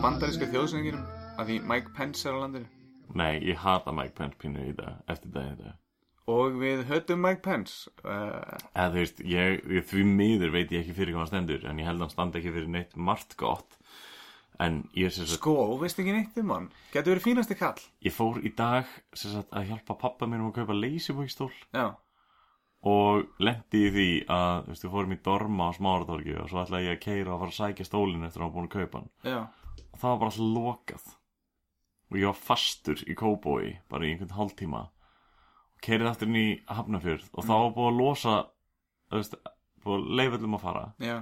bandaríska þjóðsönginum að því Mike Pence er á landinu. Nei, ég hata Mike Pence pínu í dag eftir dag í dag og við höfum Mike Pence uh, eða þú veist, ég, ég því miður veit ég ekki fyrir hvað hann stendur en ég held að hann standa ekki fyrir neitt margt gott. En ég er sem sagt sko, veist ekki neitt um hann? Getur verið fínasti kall. Ég fór í dag sem sagt að hjálpa pappa mér um að kaupa leysibókstól og lendi í því að þú veist, við fórum í dorma á smáratorgi og svo ætlaði ég að keira og fara að sækja stólinn eftir að hann var búin að kaupa hann. Já, og það var bara alltaf lokað. Og ég var fastur í kóbói bara í einhvern hálftíma og keirið aftur inn í Hafnafjörð og þá var búið að losa veist, búið að leiðvöldum að fara. Já.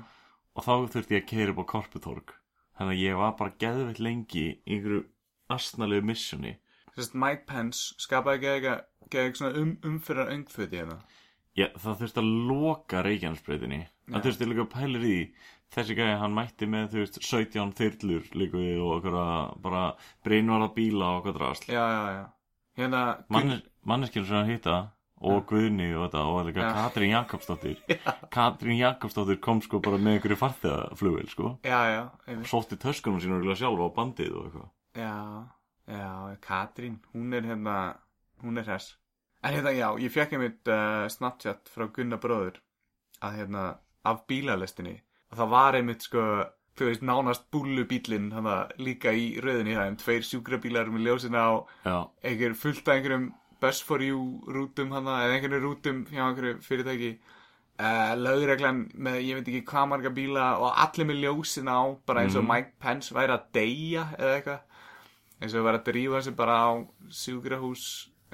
Og þá þurfti ég að upp á Korputorg. Þannig að ég var bara geðveitt lengi í einhverju astnalegu missjoni Mike Pence skapaði ekki eitthvað um, umfyrir öngföti hérna. Já, það þurfti að loka Reykjanesbreytinni það þurfti líka að pælir í þessi gæði hann mætti með þú veist 17 þyrlur líka við og okkur bara breynvarða bíla og okkur drasl. Já, já, já hérna, Mannes, manneskjum sem hann hitta og Guðni og þetta og líka. Katrín Jakobsdóttir. Katrín Jakobsdóttir kom sko bara með einhverju farþegaflugvel sko. Sótti töskunum sín og sjálf á bandið og eitthvað. Já, já, Katrín hún er hérna, hún er hress. En hérna, já, ég fekk einmitt uh, Snapchat frá Gunnar bróður að hérna, af bílalestinni. Og það var einmitt sko þú veist, nánast búllubílinn líka í rauðinni það, en tveir sjúkrabílar með ljósina á einhver fullt af einhverjum bus for you rútum hana, eða einhverjum rútum hjá einhverju fyrirtæki. Uh, lögreglan með ég veit ekki hvað marga bíla og allir með ljósin á bara eins og Mike Pence væri að deyja eða eitthvað. Eins og væri að drífa sig bara á sjúkrahús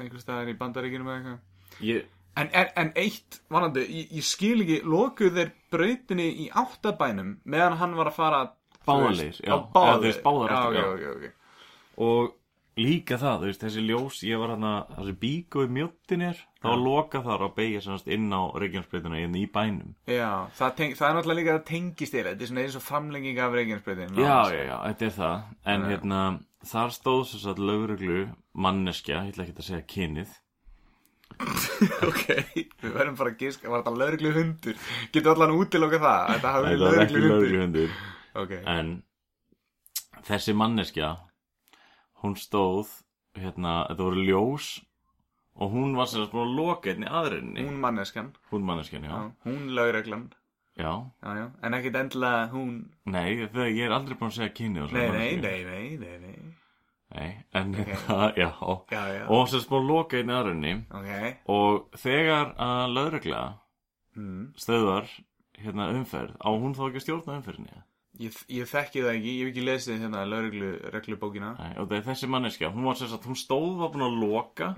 einhver staðar í bandaríkinu með eitthvað. Ég, en, en, en eitt vanandi, ég, ég skil ekki lokuð þeir brautinni í áttabænum meðan hann var að fara leiðir, já. Eða þú veist, báðar já, já, já. ok. og líka það, þú veist, þessi ljós ég var hann að, þessi bík og mjóttin er þá var lokað þar að beigja semast inn á Reykjanesbreytina inn í bænum Já, það, teng, það er náttúrulega líka að tengist þér Þetta er svona eins og framlenging af Reykjanesbreytin já, já, já, þetta er það en Já. hérna, þar stóð svo satt lögreglu manneskja, ég ætla ekki að segja kynið Ok, við verðum bara að giska Var þetta lögreglu hundur? Getur allan útiloka það? Þetta hafi verið var ekki lögreglu hundur lögregluhundur Ok, en þessi manneskja hún stóð hérna, þetta voru ljós og hún var sem sagt búin að loka einni aðrinni hún manneskjan hún manneskjan, já, já. Hún lögreglan já. já, já. En ekkit endilega hún Nei, það, ég er aldrei búin að segja og Nei, nei, nei, nei, nei, nei Nei, en Ok. hérna, já. Já, já, og sem að loka einni aðrinni ok. Og þegar að lögregla mm. stöðvar hérna umferð á hún þá ekki stjórna umferðinni? Ég, ég þekki það ekki, ég hef ekki lesið hérna lögreglu reglubókina. Nei, og það er þessi manneskja, hún var sagt, hún stóð var búin að loka.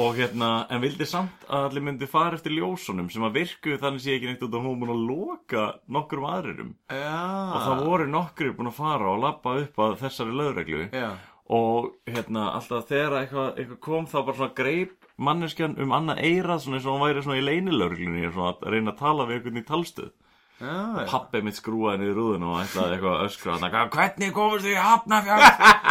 Og hérna, en vildi samt að allir myndi fara eftir ljósunum sem að virku þannig sé ekki neitt út að hún búin að loka nokkrum aðrirum. Já. Og það voru nokkri búin að fara og lappa upp að þessari lögreglu. Já, og hérna, alltaf þegar eitthvað, eitthvað kom þá bara svona greip manneskjan um annað eirað svona eins og hún væri svona í leynilögreglunni svona að reyna að tala við einhvern í talstöð. Já, já. pappi mitt skrúaði niður rúðun og ætlaði eitthvað að öskra hann hvernig komast þið í hafnafjörð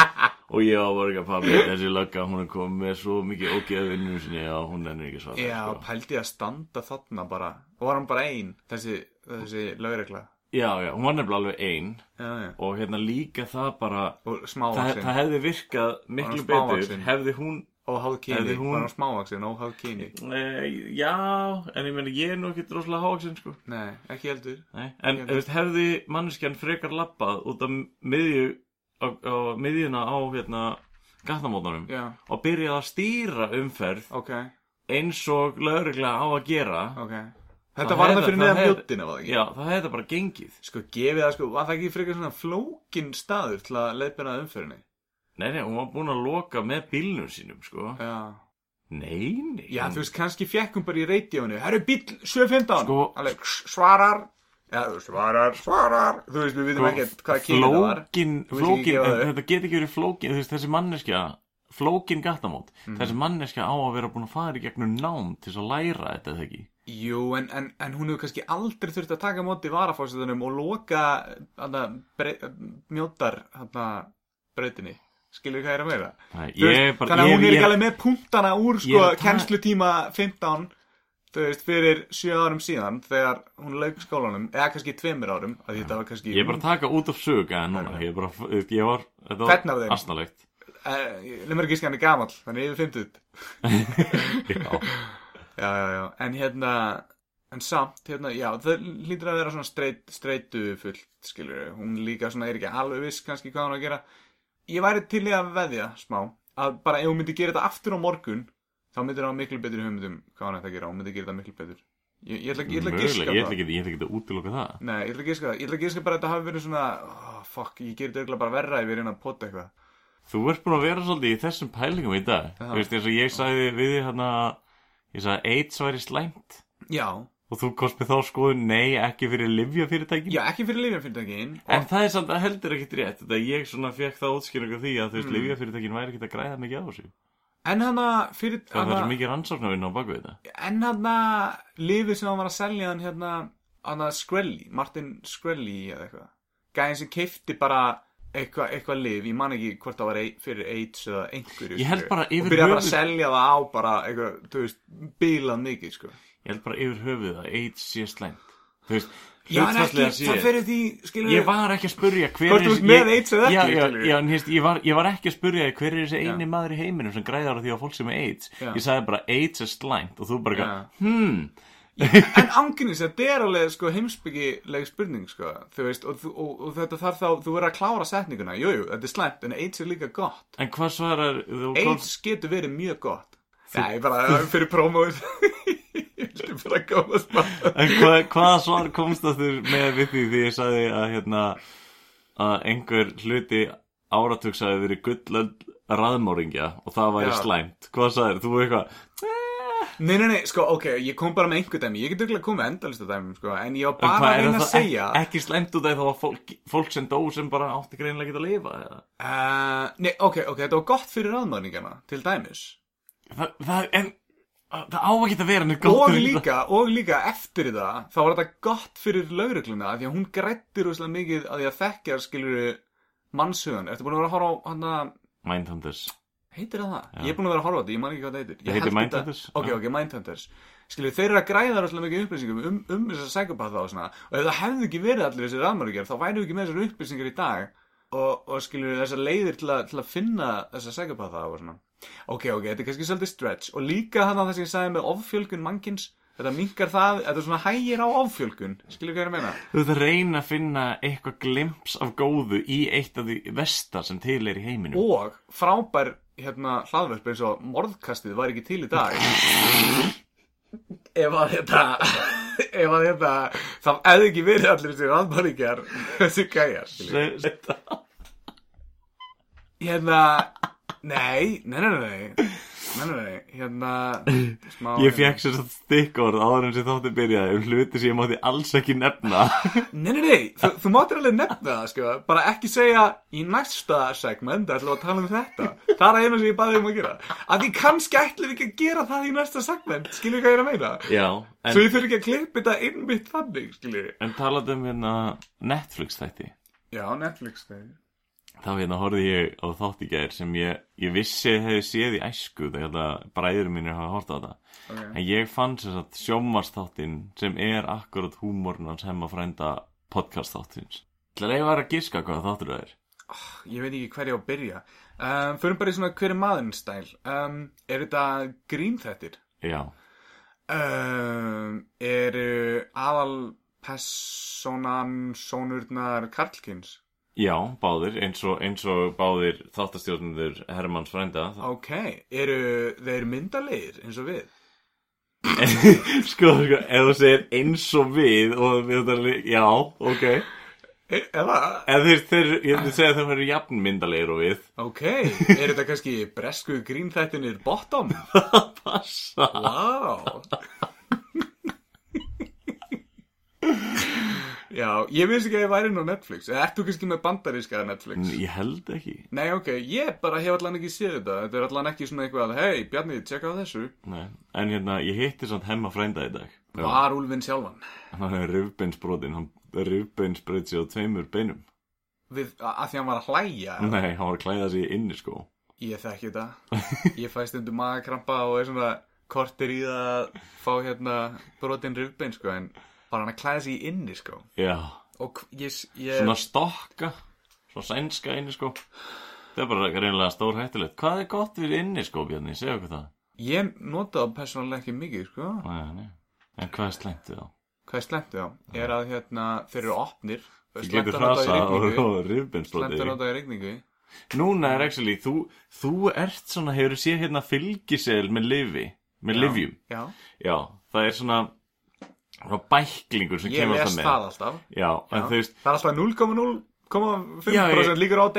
og ég ekki að pappi þessi lögga hún er komið með svo mikið ógeð vinnum sinni að hún ennur ekki svara Já, sko. pældi að standa þarna bara. Og var hann bara ein, þessi, þessi lögregla já, já, hún var nefnilega alveg ein. Já, já. Og hérna líka það bara Og það, það hefði virkað miklu hún betur hefði hún Og háð kyni, hún- var hann smávaxin og háð kyni e, já, en ég meni ég er nú ekki droslega hávaxinn sko. Nei, ekki heldur. Nei, en Ekki veist, hefði manneskjan frekar lappað út af miðju á, á miðjuna á hérna gatnamótanum og byrjaði að stýra umferð ok, eins og lögregla á að gera ok Þetta var það fyrir neðan mjóttina, var það ekki? já, það hefði bara gengið Sko, gefið það sko, var það ekki frekar svona flókin staður til að leiðbyrna umferðinni? nei, nei, hún var búin að loka með bílnum sínum sko. Já nei, nei Já, þú veist, kannski fekk hún bara í reytjónu Herru, bíl 715 Sko- Alveg, svarar Já, svarar, svarar Þú veist, við vitum ekkert hvað kyni það var flókin, flókin þetta flókin gattamót Mhm. þessi manneskja á að vera búin að fara í gegnum nám til að læra þetta eða ekki Jú, en, en, en hún hefur kannski aldrei þurft að taka móti varafórsetunum og loka hana, bre, mjótar hana, brautinni. Skilur hvað ég er að meira? Þú ég Þannig að ég, hún er ég, ekki alveg með punktana úr Ég sko, er kennslutíma 15 þú veist, fyrir 7 árum síðan þegar hún lauk skólanum eða kannski 2 árum kannski ég er bara að taka út af sög en núna, ég er bara, þú ég var, þetta var asnalegt. Lemur ekki skan er gamall, þannig yfir 50 Já, Já, já, já, en hérna en samt, hérna, já, það lítur að vera svona streit, streitu fullt, skilur hún líka svona er ekki alveg viss kannski hvað hún að gera. Ég væri til í að veðja smá, að bara ef hún myndi gera þetta aftur á morgun, þá myndir hún miklu betur hugmyndum hvað hún ætti að gera, hún myndi gera þetta miklu betur. Ég, ég ætla, ég ætla að giska ég ætla það ekki, ég ætla ekki að útiloka það. Nei, ég ætla að giska það, ég ætla að giska bara að þetta hafi verið svona oh, fuck, ég gerir þetta bara verra ef ég reyna að potta eitthvað. Þú ert búin að vera svolítið í þessum pælingum í dag. Þú veist, eins og ég sagði við þig hérna, ég sagði AIDS væri slæmt Já, og þú komst með þá skoðun, nei, ekki fyrir livjafyrirtækin. já, ekki fyrir lifjafyrirtækin En það er samt að heldur ekkit rétt, þetta ég svona fekk það útskýringu því að þú veist, Mm. livjafyrirtækin væri ekkit að græða mikið á þessu. En hann fyrir Það var hana- svo mikið rannsóknarvinn á baku þetta. En hann að lifið sem hann var að selja hann hérna hann að Skrelly, Martin Skrelly eða eitthvað gæðin sem keifti bara eitthvað eitthva lif, ég man ekki hvort það var fyrir AIDS eða einhverju Ég held skilurðu. bara og byrjaði bara að selja það á bara eitthvað, þú veist, bílað mikið sko. Ég held bara yfir höfuð að AIDS sé slæmt. Þú veist, ekki, hlutfallslega það fyrir því skilur Ég var ekki að spurja hver er hérst, ég, var, ég var ekki að spurja hver er þessi eini maður í heiminum sem græðar á því að fólk sem er AIDS Já. Ég sagði bara AIDS er slæmt og þú bara hmm En ánginnis, þetta er alveg sko heimsbyggileg spurning sko, veist, og, þú- og, og þetta þarf þá, þú verður að klára setninguna, jújú, jú, þetta er slæmt, en AIDS er líka gott. En hvað svarar þú AIDS getur verið mjög gott. Nei, bara fyrir prómóið. Ég vildi bara koma að smá. En hvað, hvaða svar komst það þér með við því því ég sagði að hérna að einhver hluti áratug sagði verið gullöld raðmóringja og það væri slæmt? Hvað sagðir, þú eitthvað Nei, nei, nei, sko, ok, ég kom bara með einhver dæmi. Ég get auðvitað komið endalista dæmi, sko En ég var bara að reyna að það segja ekki, ekki slæmt út af þá að fólk, fólk sem dó sem bara átti greinilega ekki að lifa eða? uh, Nei, ok, ok, þetta var gott fyrir raðmörningana Til dæmis. Það, það, en það á ekki að neitt gott Og líka, og líka eftir það Þá var þetta gott fyrir laurugluna Því að hún grættir úrslega mikið að því að þekkjar skilur mannshugan Ertu búin að vera að horfa á hann að Mindhunters Heitir það það? Já. Ég er búin að vera að horfa á þetta, ég man ekki hvað það heitir. Það heitir Mindhunters, Ok, ok, Mindhunters. Skilju, þeir eru að græða rosalega mikið upplýsingum um, um þessar psykopatha og svona. Og ef það hefði ekki verið allir þessir raðmörgjör Þá væri ekki með þessar upplýsingar í dag. Og, og skilju, þessar leiðir til að, til að finna þessar psykopatha og svona. Ok, ok, þetta er kannski svolítið stretch. Og líka hann að það sem ég sagði með offjölgun mannkins Þetta minkar það, þetta er svona hægir á offjölgun Skilju hvað ég meina? Þú ert að reyna að finna eitthvað glimps af góðu í eitt af því vestar sem til er í heiminum. Og frábær hérna hlaðverp eins og morðkastið var ekki til í dag. Ef að þetta ef að þetta það hefði ekki verið allir þessi raðmæringar þessi gæjar hérna nei, nei, nei, nei nei, hérna smá, Ég fekk sér svo stikkorð áður en sem þátti byrjaði um hluti sem ég mátti alls ekki nefna Nei, nei, nei, þú, þú máttir alveg nefna það, sko, bara ekki segja í næsta segment ætlum við að tala um þetta. Það er einu sem ég baði um að gera. Að því kannski ætlum við ekki að gera það í næsta segment, skiljið hvað ég er að meina? Já, Svo en, ég þurfi ekki að klippa þetta innbytt þannig, skiljið. en talað um hérna Netflix þætti Já, Netflix þegar. Þá hérna horfði ég á þátt í gær sem ég, ég vissi að hefði séð í æsku þegar bræður mínir hafa hort á þetta Okay. En ég fann sem sagt sjómarsþáttin sem er akkurat húmorn hans hemma frænda podcast þáttins Það er eiginlega að giska hvað þáttur það er Ég veit ekki hver ég á að byrja. Um, Förum bara í svona hver er maðurinn stæl. Um, er þetta grínþættir? Já, Um, eru aðal personan sonurnar Karlkins? Já, báðir eins og, eins og báðir þáttastjórnundur Hermanns frænda. Ok, eru þeir myndalegir eins og við? sko, sko, ef þú segir eins og við og er já, ok. E eða, Ef þeir, þeir, ég myndi segja að þeir verður jafn myndalegir og við. Ok, er þetta kannski bresku grínþættinir bottom? Passa Vá Já, ég veist ekki að ég væri nú á Netflix Eða ert þú kannski með bandaríska Netflix? Ég held ekki Nei, ok, ég bara hef allan ekki séð þetta Þetta er allan ekki svona eitthvað Hei, Bjarni, tjekka á þessu Nei. En hérna, ég hitti samt hemma frænda í dag Var úlfinn sjálfan Hann er rifbeinsbrotin, hann rifbeinsbreyt sér á tveimur beinum. við, að því hann var að hlæja Nei, hann var að klæða í inni sko. Ég þekki þetta Ég fæ stundum magakrampa og er svona kortir í það að fá hérna brotin rifbein sko en bara hann að klæða sig í inni sko Já, og ég, ég svona stokka, svona sænska inni sko. Það er bara reynilega stór hættulegt. Hvað er gott við inni sko, Bjarni? Segja okkur það. Ég nota það persónulega ekki mikið sko Nei, nei. En hvað er slæmt við þá? Hvað er slemt já? Er að hérna þeir eru opnir Þú getur rigningu. og Slemt að nota í regningu Núna er actually, þú, þú ert svona, hefur séð hérna fylgisel með lifi, með livjum. Já, Já, það er svona, svona bæklingur sem ég kemur alltaf með. það alltaf Já, en þú veist, Það er alltaf 0,0,5% Já, ég- líkur á og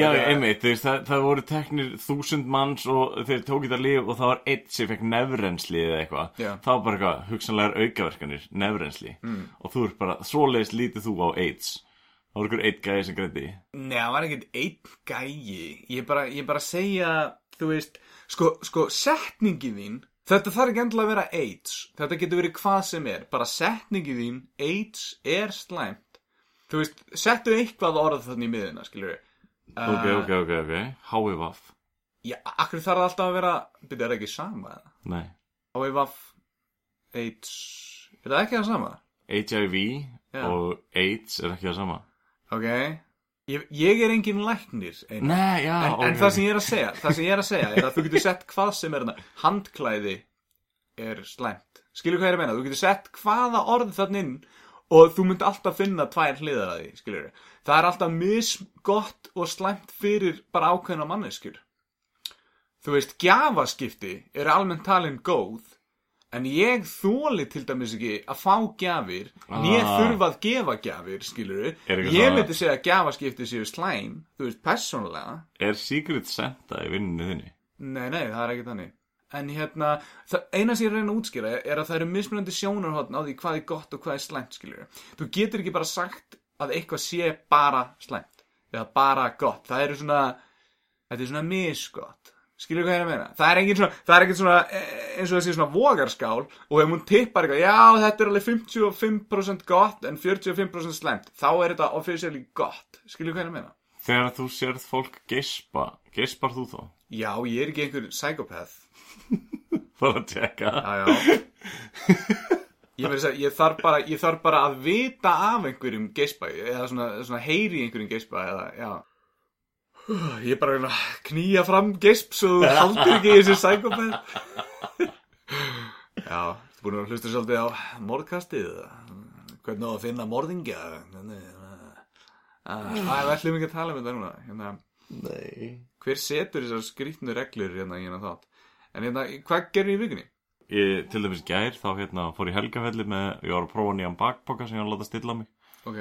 já, það- einmitt, þú veist, það, það voru teknir þúsund manns og þeir tókið það lif og það var eitt sem fekk nefrensli eða eitthvað. Það var bara eitthvað, hugsanlegar aukaverkanir, nefrensli. Mm. Og þú ert bara, svoleiðis lítið þú á AIDS. Það voru ykkur eitt gæði sem greiði. Nei, það var ekkert einn gæi Ég bara, ég bara segja Þú veist, sko, sko setningi þín Þetta þarf ekki endilega að vera AIDS Þetta getur verið hvað sem er Bara setningi þín, AIDS er slæmt Þú veist, settu eitthvað orð þannig í miðuna, skilur við Ok, ok, ok, ok. HVF. Já, akkur þarf alltaf að vera Byrja, er það ekki sama eða? Nei. HIVAF AIDS Er það ekki það sama? HIV og AIDS er ekki það sama. Ok Ég, ég er engin læknir. Nei, já, en, ok. en það sem ég er að segja það sem ég er að segja er að þú getur sett hvað sem er handklæði er slæmt. Skilur hvað ég er að meina, þú getur sett hvaða orð þannig inn og þú myndi alltaf finna tvær hliðar að því, skilur það er alltaf misgott og slæmt fyrir bara ákveðna manneskjur. Þú veist, gjafaskipti er almennt talin góð en ég þóli til dæmis ekki að fá gjafir né Ah. þurfa að gefa gjafir, skilur Er ekki ég myndi segja að gjafaskipti séu slæm þú veist, persónulega. Er Secret Santa í vinnunni þinni? Nei, nei, það er ekki þannig. En hérna, eina sem ég reyna að útskýra er að það eru mismunandi sjónarhóttn á því hvað er gott og hvað er slæmt, skiljur Þú getur ekki bara sagt að eitthvað sé bara slæmt Eða bara gott, það eru svona, þetta er svona misgott Skilur hvað ég er að meina? Það er engin svona, það er ekkert svona, eh, eins og þessi svona vogarskál Og ef hún tippar eitthvað, já þetta er alveg 55% gott en 45% slæmt Þá er þetta officially gott, skilur hvað ég er að meina? Þegar þú sérð fólk geispa, geispar þú þá? Já, ég er ekki einhver psychopath Bara að tjekka. Já, já Ég, að segja, ég, þarf bara, ég þarf bara að vita af einhverjum geispa eða svona, svona heyri einhverjum geispa eða, já Ég er bara að að knýja fram geisp svo þú haldir ekki í þessi sækopæð Já, þú búin að hlusta svolítið á morðkastið hvernig á að finna morðingja? Það er velum ekki að tala um þetta núna? Hérna, Nei. Hver setur þessar skrýtnu reglur hérna í hérna þátt? En hérna, hvað gerir í vikunni? Ég, til dæmis gær, þá hérna fór ég helgafelli með, ég var að prófa nýjan bakpoka sem ég var að láta stilla mig. Ok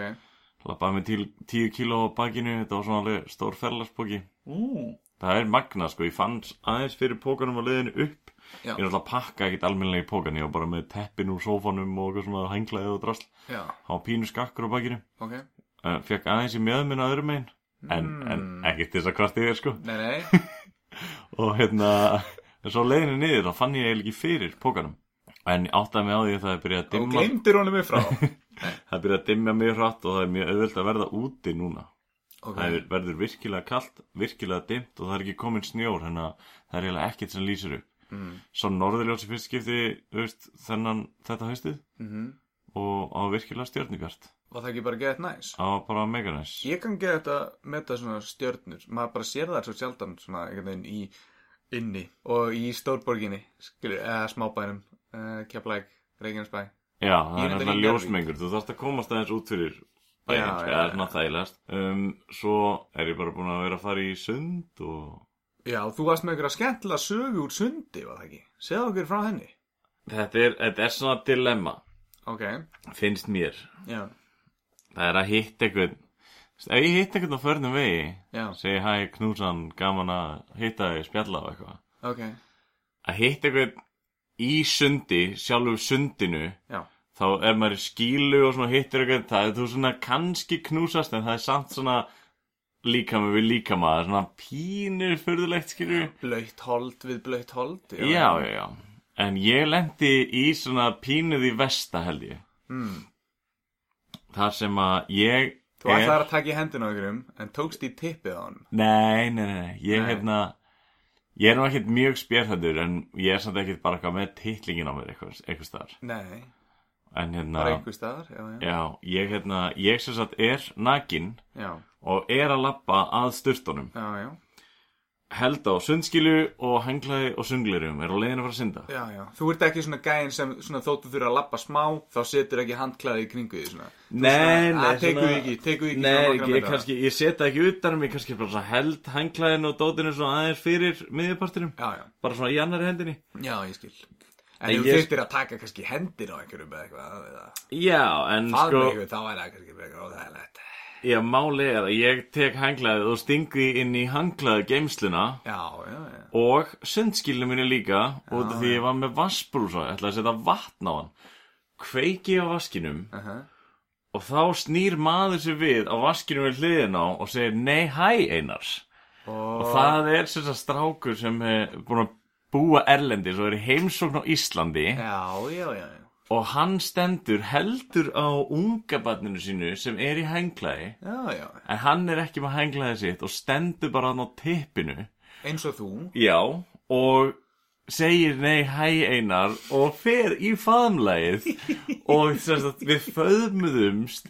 Lappaði með til 10 kíló á bakinu, þetta var svona alveg stór ferlarspoki. Ú, Það er magna, sko, ég fann aðeins fyrir pókanum á leiðinu upp. Já. Ég er alltaf að pakka ekkit almennilega í pókan, ég var bara með teppin úr sófanum og eitthvað svona henglaði og drasl. já, Há pínu skakkur á bakinu. ok Uh, fekk aðeins í meðminn að öðrum megin. En, en ekkert þess að hvart ég er, sko. Nei, nei, og hérna en svo á leiðinu niður þá fann ég eiginlega ekki fyrir pókanum en áttaði mig á því að það er byrjað að og dimma gleymdir honum upp frá það byrjað að dimma mjög hratt og það er mjög auðvöld að verða úti núna. Ok, það er, verður virkilega kalt, virkilega dimmt og það er ekki komin snjór þannig að það er eiginlega ekkert sem lýsir upp. Mm. svo norðurljósi fyrst skipti þú veist, þennan þetta haustið mm og á virkilega stjörnigart Var það ekki bara gett næs? á bara meganæs Ég kann geta þetta með þetta svona stjörnur. Maður bara sér það svo sjaldan svona einhvern veginn í inni og í stórborginni skilur, eða smábænum uh, Keflæk, Reykjanesbæ Já, það er náttúrulega í ljósmengur, þú þarfst að komast aðeins út fyrir bæinn, sko, það er svona þægilegast. Um, svo er ég bara búin að vera að fara í sund og... Já, þú varst með einhverja skemmtilega sögu úr sundi, var það ekki? Segðu okkur frá henni. Þetta er, þetta er svona dilemma, Ok, finnst mér. já, Það er að hitta einhvern, ef ég hitta einhvern á förnum vegi, segi hæ knúsan, gaman að hitta þig, spjalla og eitthvað. ok. Að hitta einhvern í sundi, sjálfur sundinu, Já, þá er maður skílu og hittir einhvern, það er þú svona kannski knúsast en það er samt svona líkama við líkama, það er svona pínur fyrðulegt skilur blöytt hold við blöytt hold já, já, já En ég lendi í svona pínuð í vesta held ég mm. Þar sem að ég Þú ætlaðir að taka í hendina á ykkurum en tókst í tippið á hann Nei, nei, nei, nei. Ég Nei. hérna Ég er nú ekkert mjög spjörþættur En ég er samt ekkert bara eitthvað með titlingin á mér eitthvað, eitthvað staðar. Nei, En hérna bara einhver staðar Já, já, Já, ég hérna Ég sem sagt er nakin já, Og er að lappa að sturtunum. Já, já, Held á sundskilu og henglaði og sunglerum Er á leiðinu að fara að synda. Já, já. Þú ert ekki svona gæinn sem svona, þóttu þurfa að lappa smá þá setur ekki handklæði í kringu því svona. Nei, nei, því ekki, því ekki Nei, ég, kannski, ég setja ekki utan um Ég kannski bara held henglaðinu og dótinu aðeins fyrir miðjupartinum. Bara svona í annari hendinni. Já, ég skil. En En þú ég- þurftir að taka kannski hendir á einhverjum eða eitthvað eða Já, en faðma sko þá er það kannski frekar óþægilegt Já, máli er að ég tek hanglaðið og stingi inn í hanglaðið geimsluna Já, já, já. og sundskilinu minni líka Já, því ég var með vassbrúsa, ég ætlaði að setja vatn á hann. Kveiki á vaskinum uh -huh. og þá snýr maður sér við á vaskinum við hliðina á og segir nei hæ Einars. Og, og það er sem sagt strákur sem er búin að búa erlendis og er heimsókn á Íslandi. Já, já, já, já og hann stendur heldur á unga barninu sínu sem er í henglaði en hann er ekki með henglaði sitt og stendur bara á tippinu. Eins og þú. Já, og segir nei hæ einar og fer í faðmlægið og sagt, við föðmuðumst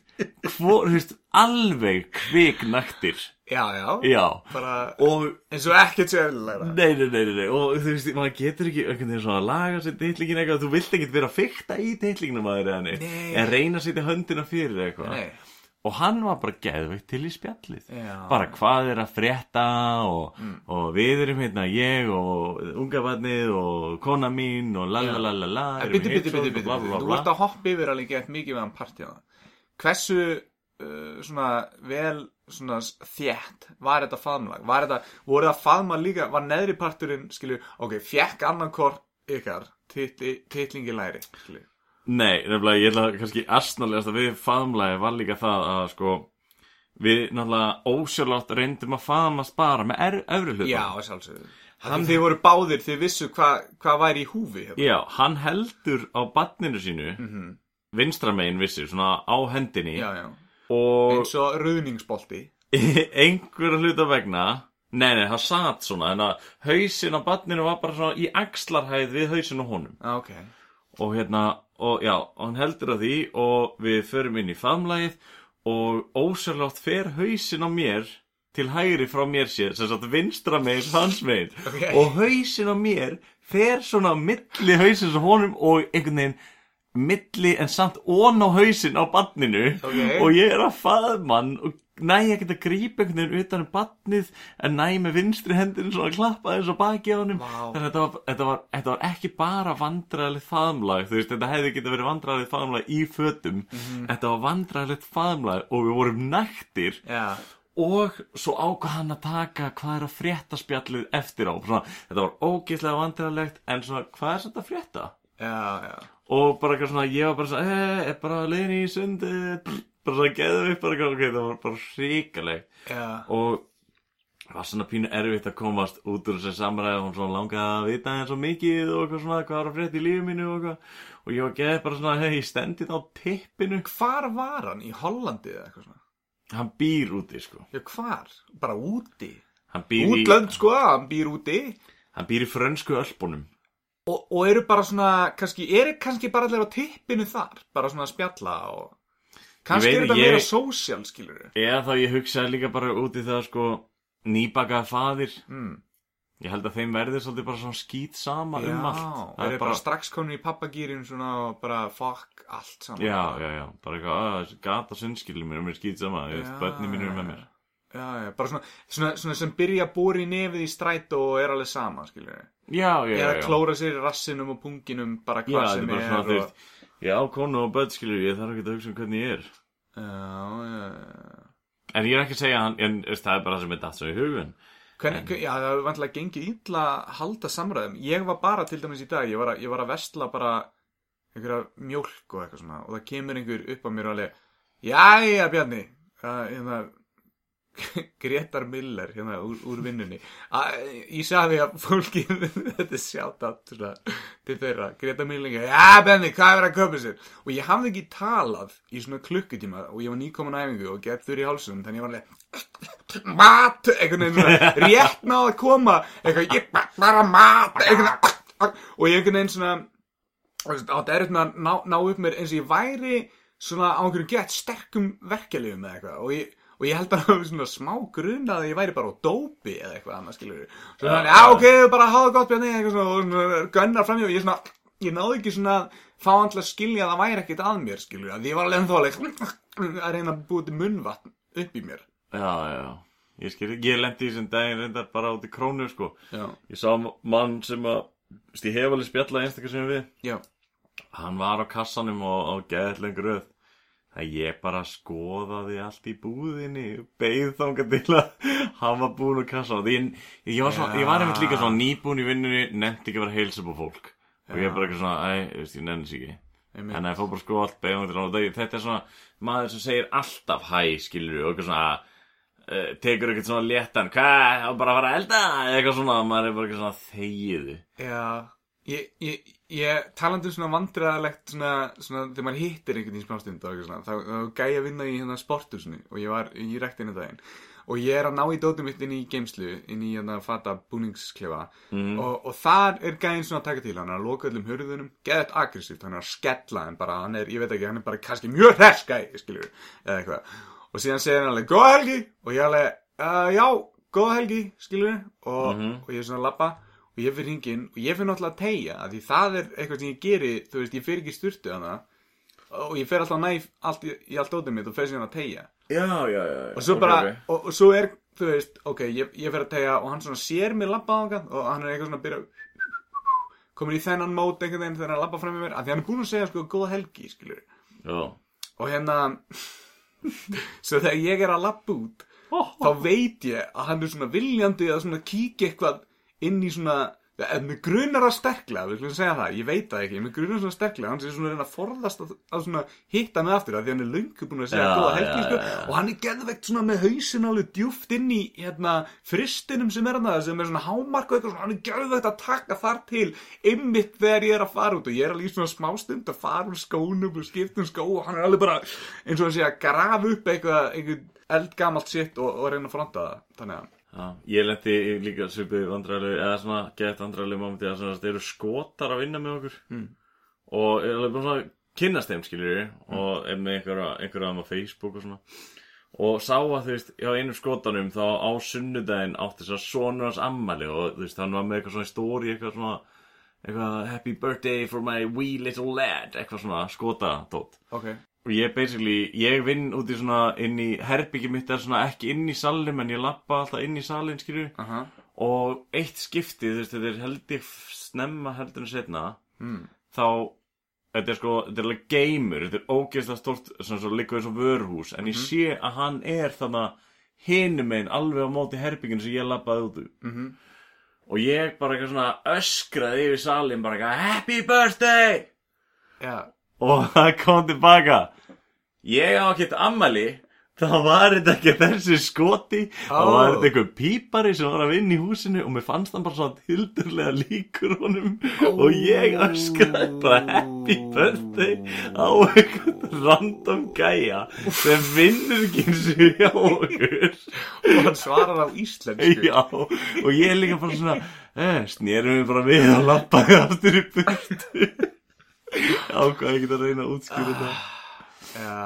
alveg kviknaktir. Já, já, Já, bara og eins og ekkert eðlilega nei, nei, nei, nei, og þú veist, maður getur ekki einhvern veginn svona að laga sér titlingin eitthvað. Þú vilt ekkert vera að fykta í titlingnum að þeir eða neitt. Nei. en reyna að setja höndina fyrir eitthvað. Nei, og hann var bara geðveikt til í spjallið. Já. bara hvað er að frétta? Og, og við erum hérna ég og ungabarnið og kona mín og lalalala bitti, bitti, bitti, þú vart að hoppa yfir alveg gett mikið meðan partíða Hversu uh, svona vel svona þétt var þetta faðmlag? Var þetta, voru það faðma líka, var neðri parturinn, skilju, ok, fjekk annarkor ykkar titli, titlingi læri, skilju Nei, nefnilega ég ætla kannski astnalegast að við faðmlægi var líka það að sko við náttúrulega ósjálflátt reyndum að faðmast bara með efri hluta Já, sjálfsögðu. Hann þið voru báðir, þið vissu hvað hva væri í húfi hérna. Já, hann heldur á badninu sínu Mhm. vinstra megin vissi, svona á hendinni. Já, já, og eins og ruðningsbolti. Einhverja hluta vegna Nei, nei, það satt svona en að hausin á badninu var bara svona í axlarhæð við hausin á honum. Ah, Ok, og hérna, og já, hann heldur að því og við förum inn í famlægið og ósjálflátt fer hausin á mér til hægri frá mér sér, sem sagt vinstra megin hans megin Ok. og hausin á mér fer svona milli hausins á honum og einhvern veginn milli en samt ón á hausin á badninu Ok. og ég er að faðmann og næ ekkert að grípa einhvern veginn utan um badnið en næ með vinstri hendinu svona að klappa þess á baki á honum. Vá. þannig að þetta var, þetta, var, þetta var ekki bara vandræðilegt faðmlag þú veist, þetta hefði getið verið vandræðilegt faðmlag í fötum. Þetta var vandræðilegt faðmlag og við vorum nættir já, og svo ákvað hann að taka hvað er að frétta spjallið eftir á. Svona, þetta var ógeðslega vandræðilegt en svona, hvað er þetta að frétta? já, já. Og bara eitthvað svona, ég var bara svona eh, bara leiðin í sundi bara svona geðum upp, bara ok, það var bara hrikalegt Já, og það var svona pínu erfitt að komast út úr þessi samræði og hún svona langaði að vita eins og mikið og eitthvað svona hvað var að frétta í lífi mínu og eitthvað og ég var geðið bara svona, hei, ég stendið á tippinu hvar var hann? Í Hollandi eða eitthvað svona? hann býr úti, sko Já, hvar? Bara úti? hann býr, í, Útlönd, sko, hann býr úti hann býr í frönsku ölpunum og, og eru bara svona, kannski, eru kannski bara allir á tippinu þar? Bara svona spjalla og... Kannski Ég er þetta meira sósjál, skilur við? eða þá ég hugsaði líka bara út í það, sko nýbakað faðir Mm. ég held að þeim verði svolítið bara svona skýt sama Já, um allt Það eru bara strax komin í pappagýrin svona og bara fuck allt saman. já, já, já, bara eitthvað, gata sunnskilum mér og mér skýt sama, ég veist, Já, börni mín já, með mér Já, já, bara svona, svona, svona sem byrja að búri í nefið í strætó og er alveg sama, skilur við? já, já, já, Eða já. klóra sér rassinum og punginum bara Já, hvað þetta sem er bara er. og... ég á konu og börn, skilur, ég þarf ekki að hugsa um hvernig ég er. Já, já, já. En ég er ekki að segja hann, en það er bara það sem er datt svo í hugun. Hvernig, já, það hefur vantilega gengið að halda samræðum. Ég var bara til dæmis í dag, ég var að, ég var að vestla bara einhverja mjólk og eitthvað svona og það kemur einhver upp á mér og alveg, jæja Bjarni, uh, hérna, Gretar Miller hérna úr, úr vinnunni. Ég sagði að fólki þetta sjátt svona, til þeirra. Gretar Miller, já Benni, hvað er verið að köpa sér? Og ég hafði ekki talað í svona klukkutíma og ég var nýkomin æfingu og gett þurr í hálsum þannig ég var alveg mat, veginn svona rétt náð að koma. Eitthvað, ég bara mat! Einhvern, og ég einhvern veginn svona átti erfitt með að ná, ná upp mér eins og ég væri svona á einhverju gett sterkum verkefliðum eða eitthvað. Og ég, og ég held að það var svona smá grunna að ég væri bara á dópi eða eitthvað annað skilur svo þannig, já ok, bara hafa gott bjarni eitthvað svona, og svona gönnar fram og ég svona ég náði ekki svona fá til að skilja að það væri ekkert að mér skilur að ég var alveg ennþá alveg að reyna að búið til munnvatn upp í mér. Já, já, Ég skil, ég lendi í þessum daginn reyndar bara út í krónu sko. Já, Ég sá mann sem að þú veist, Ég hef alveg spjallað einstakar sem við. Já, Hann var á kassanum og, og Það ég bara skoðaði allt í búðinni Beið þangað til að á kassan og ég, ég, var ég var einmitt líka svona nýbúinn í vinnunni Nefndi ekki að vera að heilsa á fólk. Og ég bara ekki svona, æ, þú veist, ég nefndi sig ekki. Einmitt. En það fór bara sko allt beigum til hann og það- þetta er svona maður sem segir alltaf hæ, skilur og eitthvað svona uh, tekur eitthvað svona léttan, hvað, bara að fara að elda? Eitthvað svona, maður er bara eitthvað svona þegiðu. Já, ég, ég, ég talandi um svona vandræðalegt svona, svona þegar maður hittir einhvern í smástund og eitthvað svona, þá, þá gæði að vinna í hérna sporthúsinu og ég var í rektinni daginn. Og ég er að ná í dótum mitt inn í geimslu, inn í hérna fata búningsklefa. Mm. og, og þar er gæðin svona að taka til, hann er að loka öllum hurðunum, geðet aggressíft, hann er að skella en bara, hann er, ég veit ekki, hann er bara kannski mjög hress gæði, skilur, eða eitthvað. Og síðan segir hann alveg, góða helgi! Og ég alveg, uh, já, góða helgi skilur, og, Mhm. og ég er svona að labba og ég fyrir hringin og ég fyrir náttúrulega að tegja, af því það er eitthvað sem ég geri, þú veist, ég fyrir ekki í sturtu hana. Og ég fer alltaf næf allt í, í allt dótið mitt og fer síðan að tegja Já, já, já. og svo bara, Og, og svo er, þú veist, ok, ég, ég fer að tegja og hann svona sér mig labba á hann og hann er eitthvað svona að byrja komin í þennan mót einhvern veginn þegar hann labba fram með mér, af því hann er búinn að segja sko góða helgi, skilur og hérna svo þegar ég er að labba út þá veit ég að hann er svona viljandi að svona kíkja eitthvað inn í svona eða með grunar að sterklega, við skulum segja það, ég veit það ekki með grunar svona sterklega, hann sé svona að reyna að forðast að, að hitta mig aftur, af því hann er löngu búin að segja góða helgi, já, sko, já. og hann er geðvegt svona með hausin alveg djúft inn í hérna fristinum sem er hann það, sem er svona hámark og eitthvað hann er geðvegt að taka þar til ymmit þegar ég er að fara út og ég er alveg í svona smástund að fara úr skónum og skipta um skó og hann er alveg bara eins og að grafa að að Já, ég lendi líka svipið vandræðilegu, eða svona gett vandræðilegu momenti að svona, það eru skotar að vinna með okkur. Mm. og er alveg bara svona kynnast þeim skiljur og er með einhverja, einhverja á Facebook og svona. Og sá að þú veist, hjá einum skotanum þá á sunnudaginn átti þess að sonur hans ammali og þú veist, hann var með eitthvað svona stóri, eitthvað svona eitthvað happy birthday for my wee little lad eitthvað svona skotatótt ok, og ég basically, ég vinn út í svona inn í herbyggi mitt er svona ekki inn í salin en ég lappa alltaf inn í salin skilju aha, og eitt skipti, þú veist, þetta er held ég snemma heldur en setna mm. þá, þetta er sko þetta er alveg geimur, þetta er ógeðslega stort svona svo líka eins og vörhús en ég sé að hann er þannig hinum einn alveg á móti herbygginu sem ég lappaði út úr. Mhm. og ég bara eitthvað svona öskraði yfir salin bara eitthvað happy birthday! Já, og það kom tilbaka ég á ekkert ammali þá var þetta ekki þessi skoti. Þá Ó. var þetta einhver pípari sem var að vinna í húsinu og mér fannst hann bara svona tildurlega líkur honum. Og ég öskraði bara happy birthday á einhvern random gæja sem vinnur ekki eins og hjá okkur. Og hann svarar á íslensku. Já, og ég er líka bara svona eh, snérum við bara við og lappaði aftur í burtu ákvað ekki að reyna að útskýra þetta já,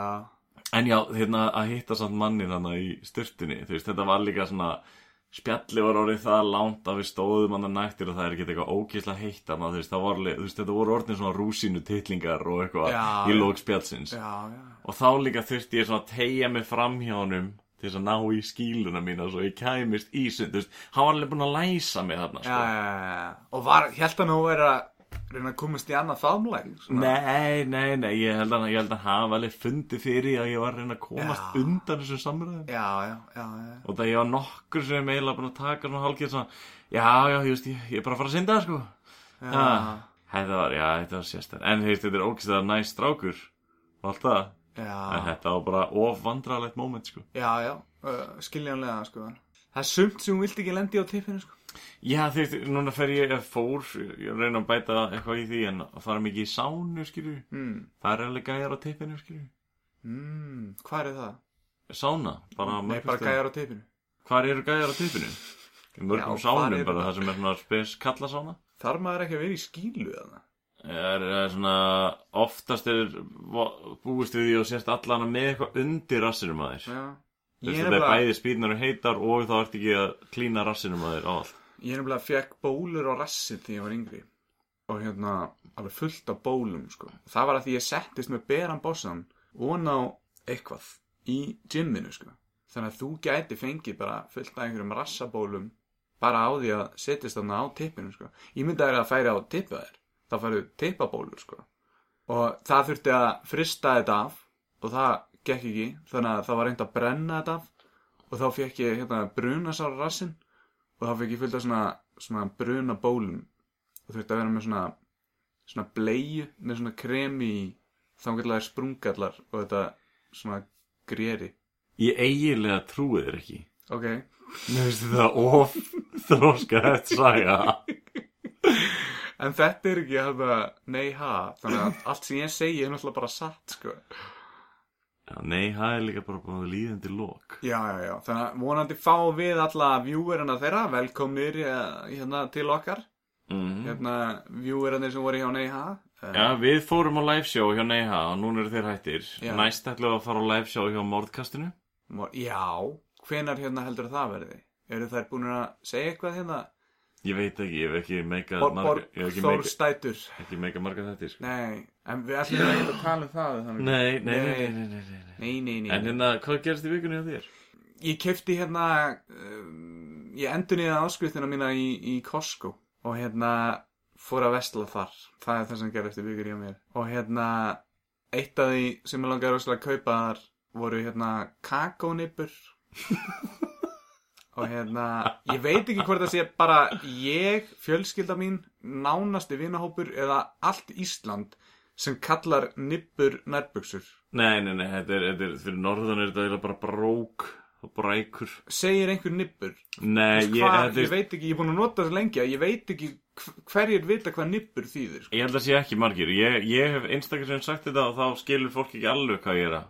En já, hérna að hitta samt mannin hana í styrtunni, þú veist, þetta var líka svona spjalli var orðið það langt að við stóðum hann að nættir og það er ekki eitthvað ókýrslega heitt hana, þú veist, það var, þú veist, þetta voru orðin svona rúsínu titlingar og eitthvað Já, í já. lók spjallsins já, já og þá líka þurfti ég svona að tegja mig fram hjá honum til þess að ná í skíluna mína svo ég kæmist í sund, þú veist, hann var alveg búinn að læsa mig þarna, Já, sko. já, já, já. Og var, held hann nú verið að reyna að komast í annað faðmlæg? Nei, nei, nei, ég held að, ég held að hafa alveg fundið fyrir að ég var að reyna að komast Já. undan þessum samræðum. Já, já, já, já. og það ég var nokkur sem eiginlega búin að taka svona hálfgeir svona já, já, ég veist, ég, ég er bara að fara að synda það, sko Já. þetta var, já, þetta var sérstæð en veist, þetta er ógæslega næst strákur og allt það, en Já, þetta var bara of vandrarlegt moment sko já, já, uh, skiljanlega, sko. Það er sumt sem hún vilt ekki lendi á tippinu, sko. Já, þú veist, núna fer ég ég fór, ég reyna að bæta eitthvað í því en að fara mikið í sánu, skilju Mm. Það er alveg gæjar á tippinu, skilju Mm, hvað er það? Sána, bara Nei, bara gæjar á tippinu. Hvar eru gæjar á tippinu? Í mörgum Já, sánum bara það? það sem er svona spes kallasána Þarf maður ekki að vera í skílu, eða? er, er svona oftast er búist við því og sérst allana með eitthvað undir rassinum að þér Já. Þú veist þetta er bæði spýrnar og heitar og þá ert ekki að klína rassinum að þér á allt ég er nefnilega fekk bólur á rassin þegar ég var yngri. Og hérna, alveg fullt af bólum, sko. Það var að því ég settist með beran bossan og ná eitthvað í gymminu, sko. Þannig að þú gæti fengið bara fullt af einhverjum rassabólum bara á því að setjast þarna á tippinu, sko. Ég myndi að það færi á tippa þér. Það færi tippabólur, sko. Og það þurfti að frista þetta af og það gekk ekki. Þannig að það var reynd að brenna þetta af og þá fekk ég hérna brunasára rassin og þá fekk ég fullt af svona, svona bruna bólum. Og þurfti að vera með svona svona bleiu með svona kremi í þangarlega sprungallar og þetta svona greri. Ég eiginlega trúi þér ekki. Ok, Mér finnst þetta of þróska þetta saga. En þetta er ekki hérna nei ha, þannig að allt sem ég segi er náttúrulega bara satt sko Já, nei, það er líka bara búin líðandi lók já, já, já, þannig að vonandi fá við alla viewerina þeirra, velkomnir eh, hérna til okkar mm. hérna viewerina sem voru hjá nei ha Eh, Já, við fórum á liveshow hjá Neiha og núna eru þeir hættir Já. Næst ætlum við að fara á liveshow hjá Mordkastinu Mor- Já, hvenar hérna heldur það verði? Eru þær búin að segja eitthvað hérna? Ég veit ekki, ég hef ekki meika marga, borg, ég hef ekki meika, marga sko. Nei, en við ætlum ekki að tala um það nei, nei, nei, nei, nei, nei, nei. nei, nei, nei. En hérna, hvað gerst í vikunni á þér? Ég kefti hérna um, Ég endur niður áskriftina mína í, í Costco Og hérna fór að vestla þar Það er það sem gerði eftir vikur hjá mér Og hérna Eitt af því sem ég langaði að kaupa þar Voru hérna kakónippur Og hérna Ég veit ekki hvort það sé bara Ég, fjölskylda mín Nánasti vinahópur eða allt Ísland Sem kallar nippur nærbuxur. Nei, nei, nei, þetta er, þetta er fyrir norðan er þetta bara brók og brækur. Segir einhver nippur? Nei, ég, þetta ég er, veit ekki, ég er búin að nota það lengi að ég veit ekki hv- hverjir vita hvað nippur þýðir sko. ég held að sé ekki margir. Ég, ég hef einstakar sem sagt þetta og þá skilur fólk ekki alveg hvað ég er að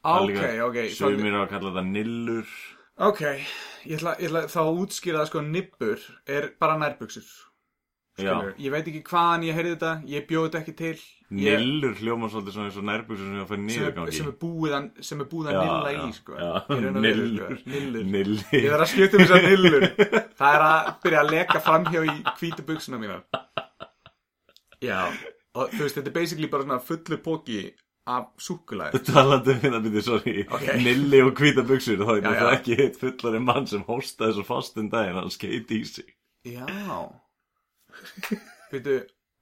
Það er ok, ok Sumir á að kalla þetta nillur. Ok, ég ætla, ég ætla þá að útskýra það sko. Nippur er bara nærbuxur Já, Skilurðu. ég veit ekki hvaðan ég heyrði þetta ég bjóði þetta ekki til. Ég, nillur hljóma svolítið svona eins og nærbuxur sem ég að færa sem, sem er búið að, nilla í sko. sko. Nillur. nillur ég þarf að skipta um þess að nillur það er að byrja að leka framhjá í hvítu buxuna mínar. Já og þú veist, þetta er basically bara svona fullu póki af súkulæði Talandi um þetta byrju, sorry. Ok. Nilli og hvíta buxur Þá er þetta ekki hitt fullari mann sem hóstaði svo fast um daginn Hann skeiti í sig. Já Veitu,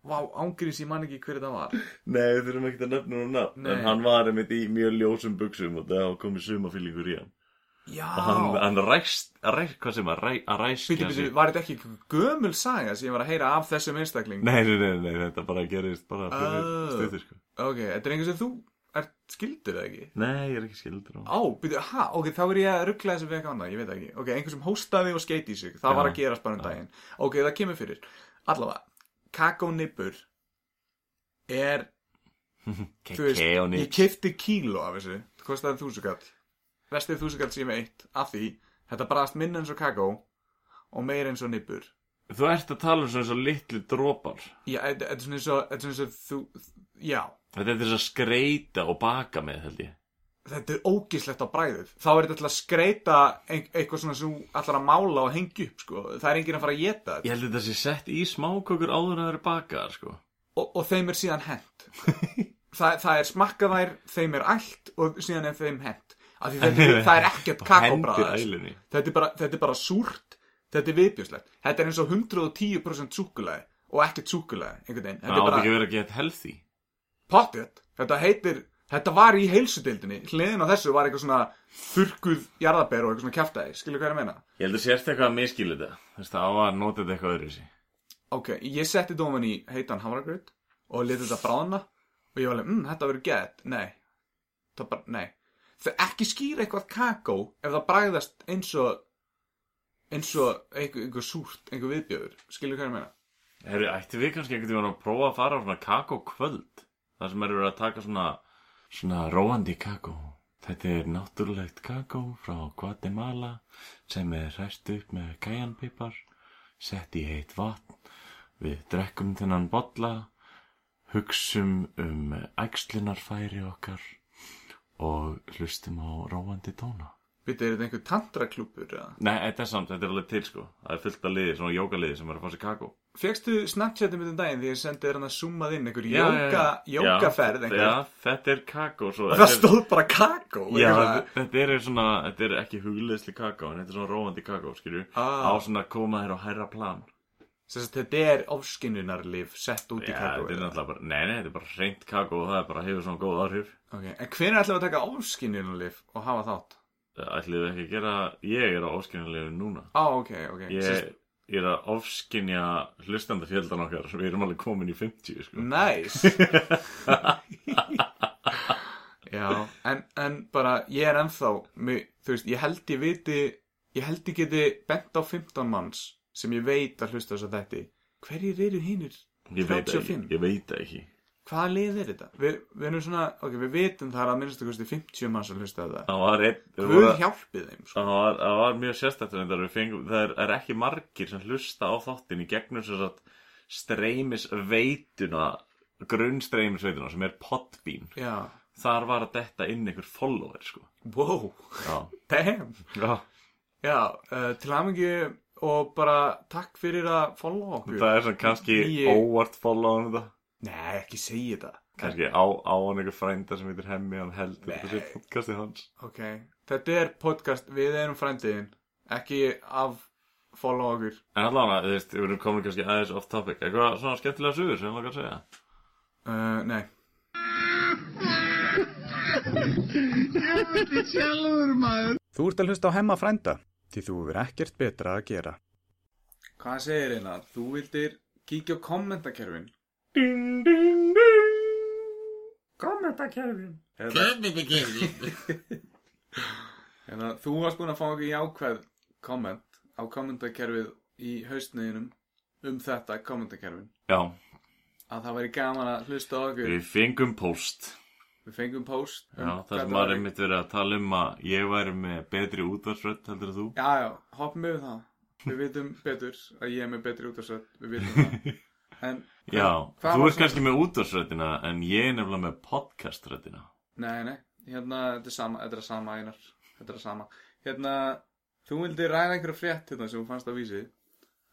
vá, ángriðs ég man ekki hver þetta var. Nei, við þurfum ekki að nefna hún nafn Nei. En hann var einmitt í mjög ljósum buxum Og það komið sumafílingur í hann. Já. Og hann, hann ræst, ræst, hvað sem að, ræ, að ræskja Veitu, veitu, var þetta ekki gömul saga sem ég var að heyra af þessum einstakling? Nei, nei, nei, nei, þetta bara gerist bara fyrir Oh. stuttir sko. Ok, þetta er einhver sem þú ert skildur eða ekki? Nei, ég er ekki skildur á Á, byrju, ha, ok, þá er ég að ruggla þessu vega annað, ég veit það ekki. Ok, einhver sem hóstaði og skeiti í sig, það var Já. að gerast bara um daginn. Ok, það kemur fyrir Allavega, kakónippur er, þú veist, ég kifti kíló af þessu. Það kostaði þúsugall. Vestið þúsugall sem ég veit, af því Þetta brast minna eins og kakó og meira eins og nippur. Þú ert að tala um svona eins og litlu dropar. Já, þetta er svona eins og þú, já. Þetta er þess að skreita og baka með held ég Þetta er ógislegt á bræðið Þá er þetta til að skreita eitthvað svona sem ætlar að mála og hengja upp sko. Það er enginn að fara að geta þetta. Ég held að þetta sé sett í smákökur áður en það eru bakaðar sko. Og, og þeim er síðan hent. Þa, Það er smakkaðær, þeim er allt og síðan er þeim er- það er ekkert ælunni. Þetta, er bara- þetta er bara súrt. Þetta er viðbjöslegt Þetta er eins og 110% súkulæði og ekkert súkulæði Það bara ekki að vera að geta healthy. Pottið, þetta heitir Þetta var í heilsudeildinni Hliðin á þessu var eitthvað svona þurrkuð jarðaber og eitthvað svona kjaftaði Skilur hvað ég er meina? Ég held að sérst eitthvað að miskilu þetta. Þú veist, það á að nota þetta eitthvað öðru sig Ok, ég setti dóman í heitan havragraut og letið þetta bráðna og ég var alveg, mmm, þetta verður gett. Nei, það bara, nei. Það ekki skýra eitthvað kakó ef það bragðast eins og eins og einhver, einhver súrt einhver viðbjöður, skilur hvað ég meina? Herri, ætti við kannski einhvern tímann að prófa að fara á svona kakó kvöld? Þar sem eru verið að taka svona svona róandi kakó. Þetta er náttúrulegt kakó frá Guatemala sem er hræst upp með kajanpipar sett í heitt vatn. Við drekkum þennan bolla hugsum um æxlunarfæri okkar og hlustum á róandi tóna. Býttu, er þetta einhver tantraklúpur? Nei, þetta er samt, þetta er alveg til sko. Það er fullt af liði, svona jókaliði sem er að fá sér kakó Fegstu Snapchatum um daginn því ég sendi þér hann að zoomað inn einhver já, jóka, já. jókaferð þetta er kakó svo, það er- stóð bara kakó Já, þetta, er svona, þetta er ekki hugleðsli kakó En þetta er svona róandi kakó, skilju Ah. Á svona að koma þér á hærra plan sagt, þetta er ofskinnunarlif sett út í kakó þetta er náttúrulega bara, nei, nei, þetta er bara reynt kakó Og það er bara hefur svona góð áhrif okay. En hvernig ætlum við að taka ofskinnunarlif og hafa þátt? Ætlið við ekki að gera, ég er á ofskynjarlegu núna Á, ok, ok Ég, sagt, ég er að ofskynja hlustandafjöldan okkar. Við erum alveg komin í 50, sko. Nice. Já, en, en bara ég er ennþá mig, þú veist, ég held ég viti ég held ég geti bent á 15 manns sem ég veit að hlusta þess að þetta hverjir eru hinnir Ég veit það ekki, 35? ég veit ekki hvaða lið er þetta? Vi, við erum svona, ok, við vitum það er að minnstu kosti 50 manns að hlusta á það. Það var einn við Guð vorum- hjálpi þeim, sko. Það var, það var mjög en það fengum, það er, er ekki margir sem hlusta á þáttin í gegnum sem sagt streymisveituna grunnstreymisveituna sem er Podbean. Já, þar var að detta inn einhver follower sko. Wow, Já, damn. Já. Já, uh, til hamingi og bara takk fyrir að follow okkur. Það er svona kannski óvart follow hann þetta Nei, ekki segja þetta kannski á, á hann einhver frænda sem heitir Hemmi hann heldur þetta sé podcastið hans. Ok, þetta er podcast, við erum frændiðin Ekki af follow okkur. En allavega, þú veist, við erum komin kannski aðeins off topic. Eitthvað svona skemmtilega suður sem ég langar að segja? Uh, Nei. Sjálfur maður. Þú ert að hlusta á hemma frænda Því þú verður ekkert betra að gera. Hvað segir hérna? Þú vildir kíkja á kommentakerfin Ding, ding, ding. Kommentakerfin Kommentakerfin Hérna, þú varst búin að fá okkur jákvæð komment á kommentakerfið í haustniðinum um þetta kommentakerfin. Já, að það væri gaman að hlusta á okkur. Við fengum post. Við fengum post um Já, það sem var einmitt verið að tala um að ég væri með betri útvarsrödd heldur en þú. Já, já, hoppum við það. Við vitum betur að ég er með betri útvarsrödd Við vitum það En, Já, þú ert kannski með útvarsröddina en ég er nefnilega með podcaströddina nei, nei Hérna, þetta er sama, þetta er sama einar Þetta er sama. Hérna, þú vildi ræða einhverja frétt hérna sem þú fannst á vísi.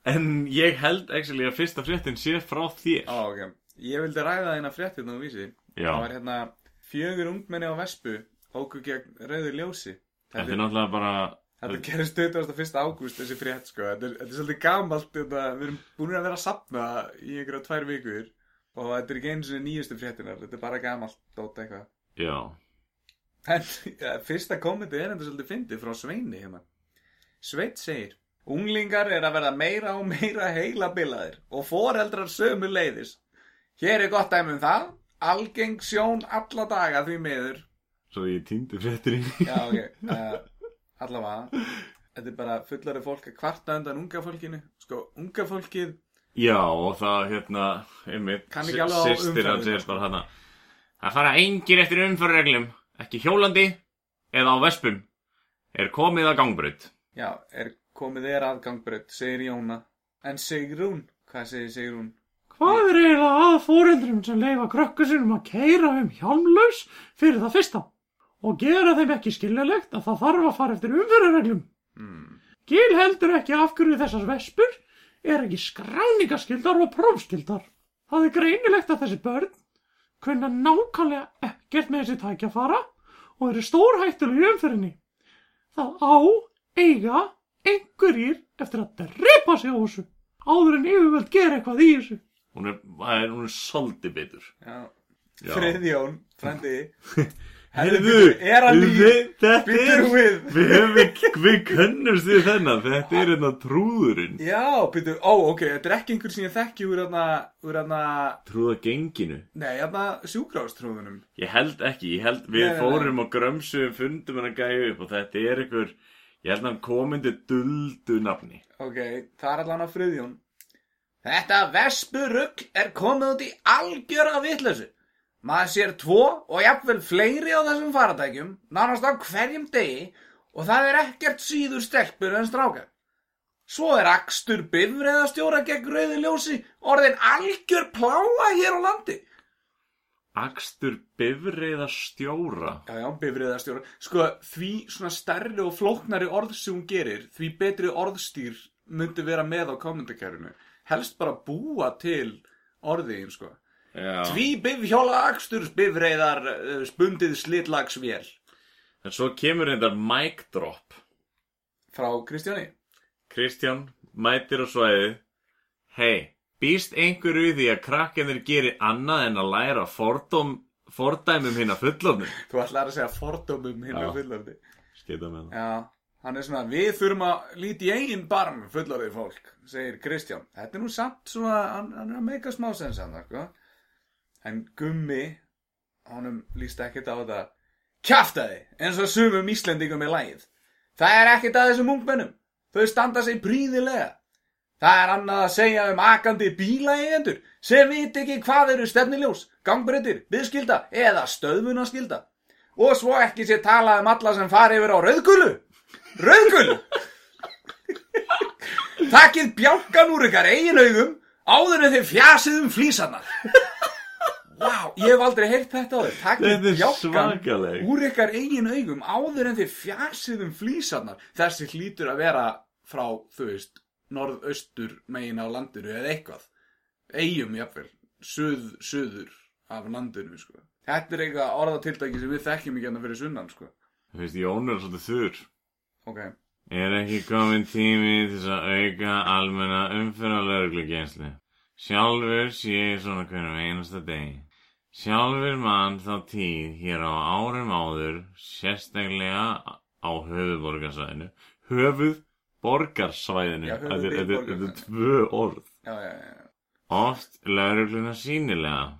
En ég held actually að fyrsta fréttin sé frá þér. Á, ok. Ég vildi ræða eina frétt hérna á vísi. Já, Það var hérna fjögur ungmenni á Vespu Óku gegn rauður ljósi. Þetta er náttúrulega bara Þetta gerist 21. ágúst þessi frétt sko. Þetta er, þetta er svolítið gamalt þetta, Við erum búin að vera að sapna í einhverja tvær vikur Og þetta er ekki eins og nýjustu fréttinar Þetta er bara gamalt dót eitthvað. Já, En ja, fyrsta kommentið er enda svolítið fyndið frá Sveini hérna. Sveit segir Unglingar er að verða meira og meira heila bilaðir Og foreldrar sömu leiðis Hér er gott dæmi um það. Algeng sjón alla daga því miður. Svo ég týndi fréttinni Já, ok, uh, allavega Þetta er bara fullari fólk að kvarta undan unga fólkinu Sko, unga fólkið Já, og það hérna einmitt, Systir hans er bara hana Það fara engir eftir umförreglum Ekki hjólandi eða á vespum. Er komið að gangbraut. Já, er komið þér aðgangbrödd, segir Jóna. En Sigrún, hvað segir Sigrún? Hvað er eiginlega að fóreldrum sem leifa krökkur sinum að keira um hjálmlaus fyrir það fyrsta og gera þeim ekki skiljalegt að það þarf að fara eftir umfyrirreglum? Hmm. Gil heldur ekki af hverju þessar vespur er ekki skráningaskildar og prófskildar. Það er greinilegt að þessi börn kunna nákvæmlega ekkert með þessi tækja fara og eru stórhættulega í umfyrinni. Það á eiga einhverjir eftir að drepa sig á þessu áður en yfirvöld gera eitthvað í þessu. Hún er, er, hún er soldi bitur Já, Já. Friðjón, frendi Herðu, er hann í við, þetta Býttu er við Við, við, við könnumst við þennan Þetta er hérna trúðurinn Já, byrju, ó, ok, þetta er ekki einhver sem ég þekki úr hérna, úr hérna, Trúða genginu nei, hérna sjúkrástrúðunum. Ég held ekki, ég held við Nei, nei, nei. fórum og grömsum fundum hann að gæja upp og þetta er einhver Ég held að hann komindi duldu nafni Ok, það er allan á friðjón. Þetta vespurugl er komið út í algjöra vitleysu. Maður sér tvo og jafnvel fleiri á þessum faratækjum, nánast á hverjum degi, og það er ekkert síður stelpur en strákar. Svo er akstur bifriðastjóra gegn rauði ljósi orðin algjör pláa hér á landi. Akstur bifriða stjóra Já, já, bifriðastjóra. Sko, því svona stærri og flóknari orð sem hún gerir, því betri orðstýr myndi vera með á kommentarkerfinu. Helst bara búa til orðin, sko. Tví bifhjóla aksturs bifreiðar uh, spundið slitlagsvél. En svo kemur reyndar mic drop Frá Kristjáni. Kristján mætir á svæðið Hei, býst einhverju því að krakkenir gerir annað en að læra fordóm, fordæmum hinn að fullofnum Þú ætlar að segja fordómum hinn Já. á fullorði. Skeita með það Já, hann er svona, við þurfum að líti í eigin barm fullorðið fólk, segir Kristján. Þetta er nú samt svona, hann, hann er að meika smá sens hann, sko. En Gummi, honum líst ekkert á þetta. Kjaftaði, eins og sumum Íslendingum er lægið. Það er ekkert að þessum ungmennum. Þau standa sig príðilega. Það er annað að segja um akandi bílaeigendur sem vit ekki hvað eru stefniljós, gangbreytir, byðskilda eða stöðmunaskilda. Og svo ekki sé talað um alla sem fari yfir á rauðgulu. Rauðgulu! Takkið bjálkan úr ykkar eigin augum áður en þið fjasið um flísanar. Vá, ég hef aldrei heyrt þetta á þau. Takkið er svakaleg úr ykkar eigin augum áður en þið fjasið um flísanar. Þessi hlýtur að vera frá, þú veist, norðaustur megin á landinu eða eitthvað. Eyjum jafnvel, suð, suður af landinu, sko. Þetta er eitthvað orðatiltæki sem við þekkjum ekki hérna fyrir sunnan, sko. Þú veist, Jón er svolítið þurr Ok. Er ekki komin tími til að auka almenna umfyrra lögreglugenslu? Sjálfur sé ég svona hverjum einasta degi. Sjálfur mann þá tíð hér á árum áður, sérstaklega á höfuborgarsvæðinu. Höfuð borgarsvæðinu. Já, Þetta er- er- er höfuðborgarsvæðinu. tvö orð. Já, já, já. Oft laurugluna sínilega.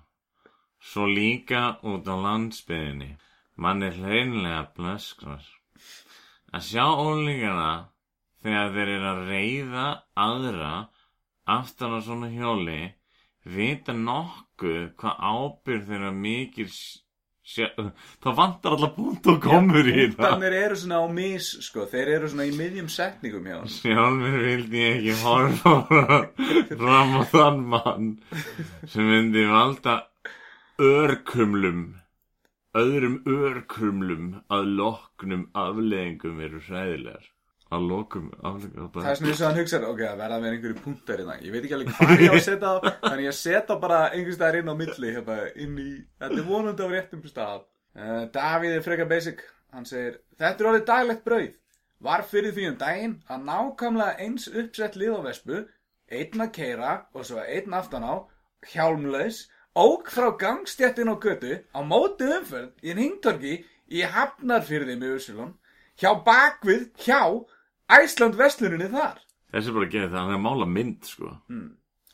Svo líka út á landsbyðinni. Mann er hreinlega blöskvar. Að sjá ólíkana þegar þeir eru að reyða aðra aftan á svona hjóli vita nokkuð hvað ábyrð þeirra mikil sjá, það vantar alltaf punkt og komur í það Punktarnir eru svona á mis, sko. Þeir eru svona í miðjum setningum hjá hann. Sjálfur vildi ég ekki horfa fram á þann mann sem myndi valda örkumlum öðrum örkumlum að loknum afleðingum eru hræðilegar að lokum afleðingum Það er svona eins og hann hugsaði, ok, það verða að vera einhverju punktar hérna. Ég veit ekki alveg hvað ég á að setja á, þannig ég setja bara einhvers staðar inn á milli, hérna, inn í, þetta er vonandi á réttum stað. Uh, Davíð er frekar basic, hann segir, þetta er orðið daglegt brauð. Var fyrir því um daginn að nákvæmlega eins uppsett lið á vespu, einn að keira og svo einn aftan á, hjálmlaus, ók frá gangstjættin á götu á móti umferð í hringtorki í Hafnarfyrði með Ursulun, hjá bakvið, hjá Æsland vestluninni þar. þessi er bara að gera það, hann er að mála mynd sko.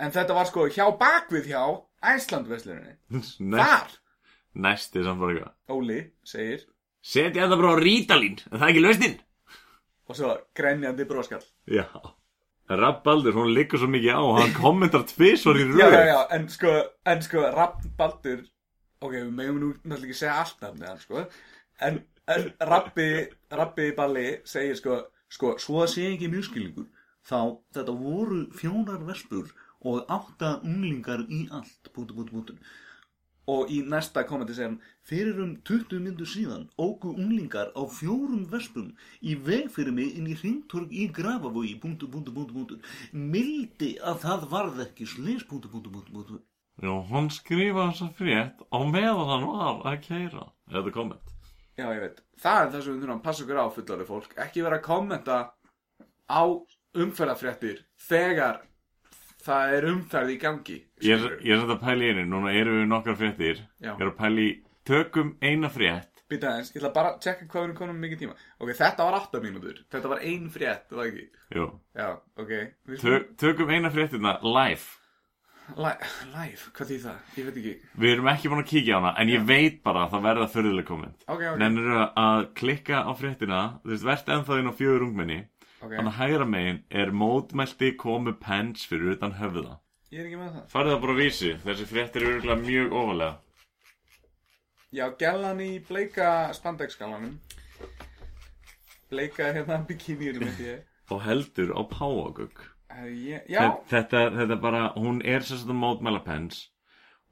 En þetta var sko hjá bakvið hjá Æsland vestluninni. Þar, næsti samt bara eitthvað. Óli segir, setja þetta bara á rítalín, en það er ekki lausnin? Og svo grenjandi bróskall. já. Rapbaldur, hún liggur svo mikið á hann kommentar tvisvar í röð Já, já, já, en sko, en sko, Rapp Baldur, ok, við megum nú náttúrulega ekki segja allt af hann, sko, en, en Rappi, Rappi Balli segir sko, sko, svo að segja ekki mjögskilningur, þá þetta voru fjónar vespur og átta unglingar í allt, bútu, bútu, bútu. Og í næsta kommenti segir hann, fyrir um 20 myndur síðan ógu unglingar á fjórum vespum í veg fyrir mig inn í hringtorg í Grafavogi. Mildi að það varð ekki slis. Já, hann skrifa þessa frétt á meðan hann var að keira er komment Já, ég veit. Það er það sem við þurfum að passa okkur á fullari fólk. Ekki vera að kommenta á umferðafréttir þegar það er umferð í gangi. Ég er, ég er að pæla í einu, núna erum við nokkar fréttir Já. Ég er að pæla í, tökum eina frétt Býta aðeins, ég ætla bara að tjekka hvað við erum konum mikið tíma Ok, þetta var 8 mínútur Þetta var ein frétt, var það ekki? Jú. Já, ok Við Tö, tökum eina fréttina live. Li- Live, hvað því það? Ég veit ekki Við erum ekki búin að kíkja á hana, en ég veit bara að það verða förðuleg komment. Ok, ok, Nennir að klikka á fréttina, þú veist, verðt ennþá inn á fjögur ungmenni. ok Þannig að hægra megin er mótmælti komu pens fyrir utan höfða. Ég er ekki með það Farið það bara að vísi, þessi fréttir eru örugglega mjög ofalega. Já, gellan í bleika spandexgalanum Bleika hérna ég Og heldur á páagögg. Eh, ég- Þetta, þetta bara, hún er sérstaklega mótmæla pens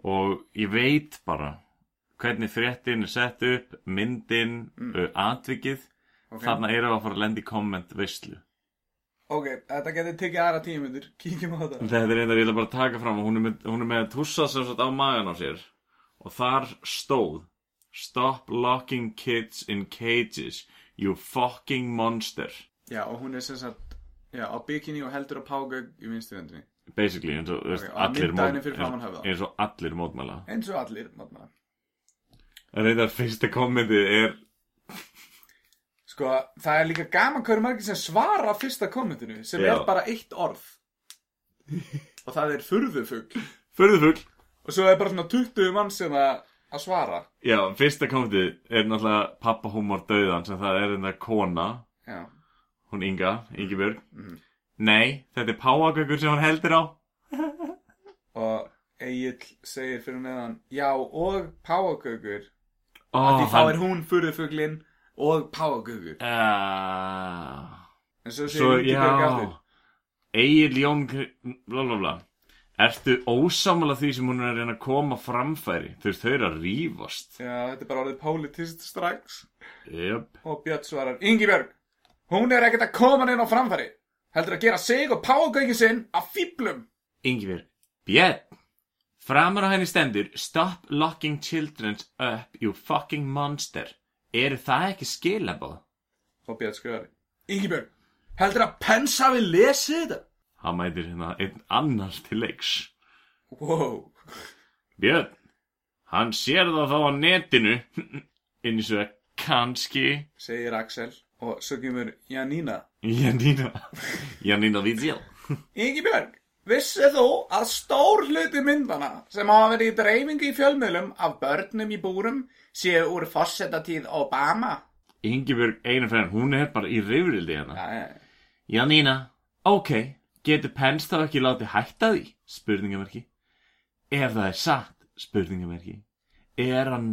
og ég veit bara hvernig fréttin er sett upp, myndin, mm. atvikið. ok Þarna eru að fara að lenda í komment veislu. Ok, þetta getur tekið aðra tíu myndir Kíkjum á þetta Þetta er reyndar, ég ætla bara að taka fram að hún er með, hún er með að tussa sagt á magan á sér og þar stóð Stop locking kids in cages, you fucking monster. Já, og hún er sagt Já, á bikini og heldur á págaug í vinstuðendinni Basically, eins og, þú veist, Ok, og að allir, fyrir eins, og allir mótmæla. Eins og allir, matna En reyndar, fyrsta kommentið er Sko, það er líka gaman hverju margir sem svara fyrsta kommentinu sem Já. er bara eitt orð. Og það er furðufugl. Förðufugl. og svo er bara svona 20 mann sem að að svara. Já, fyrsta kommentið er náttúrulega pappahúmor döðan sem það er þetta kona, Já, hún Inga, Ingibjörg. Nei, þetta er páagöggur sem hún heldur á. og Egil segir fyrir neðan Já, og páagaugur Ó, því þá er hún furðufuglin og páagaugur Uh, en svo segir Ingi Björg aftur Egil Jón, Kri- bla bla bla. Ertu ósammála því sem hún er að reyna að koma framfæri? Þú veist, þau eru að rífast. Já, þetta er bara orðið politist strax Jöp. og Björn svarar Ingibjörg, hún er ekkert að koma inn á framfæri heldur að gera sig og páagaugin sinn af fýblum Ingibjörg. Björn. Framar á henni stendur Stop locking children up, you fucking monster. Eru það ekki skilabóð? og Björn skrifar Ingibjörg, heldur að Pence hafi lesið þetta Hann mætir hérna einn annar til leiks. wow, Björn, hann sér það þá á netinu. Inn í svo kannski. segir Axel og svo kemur Janina Janina. Janina Vidzjál. Ingibjörg, vissið þú að stór hluti myndana sem hafa verið í dreifingu í fjölmiðlum af börnum í búrum séu úr fórsetatíð Obama Ingibjörg einu fræðin, hún er bara í reyfrildi hérna. Já, já, Janina, ok, getur Pence þá ekki látið hætta því? Spurningamerki. Ef það er satt, spurningamerki. Er hann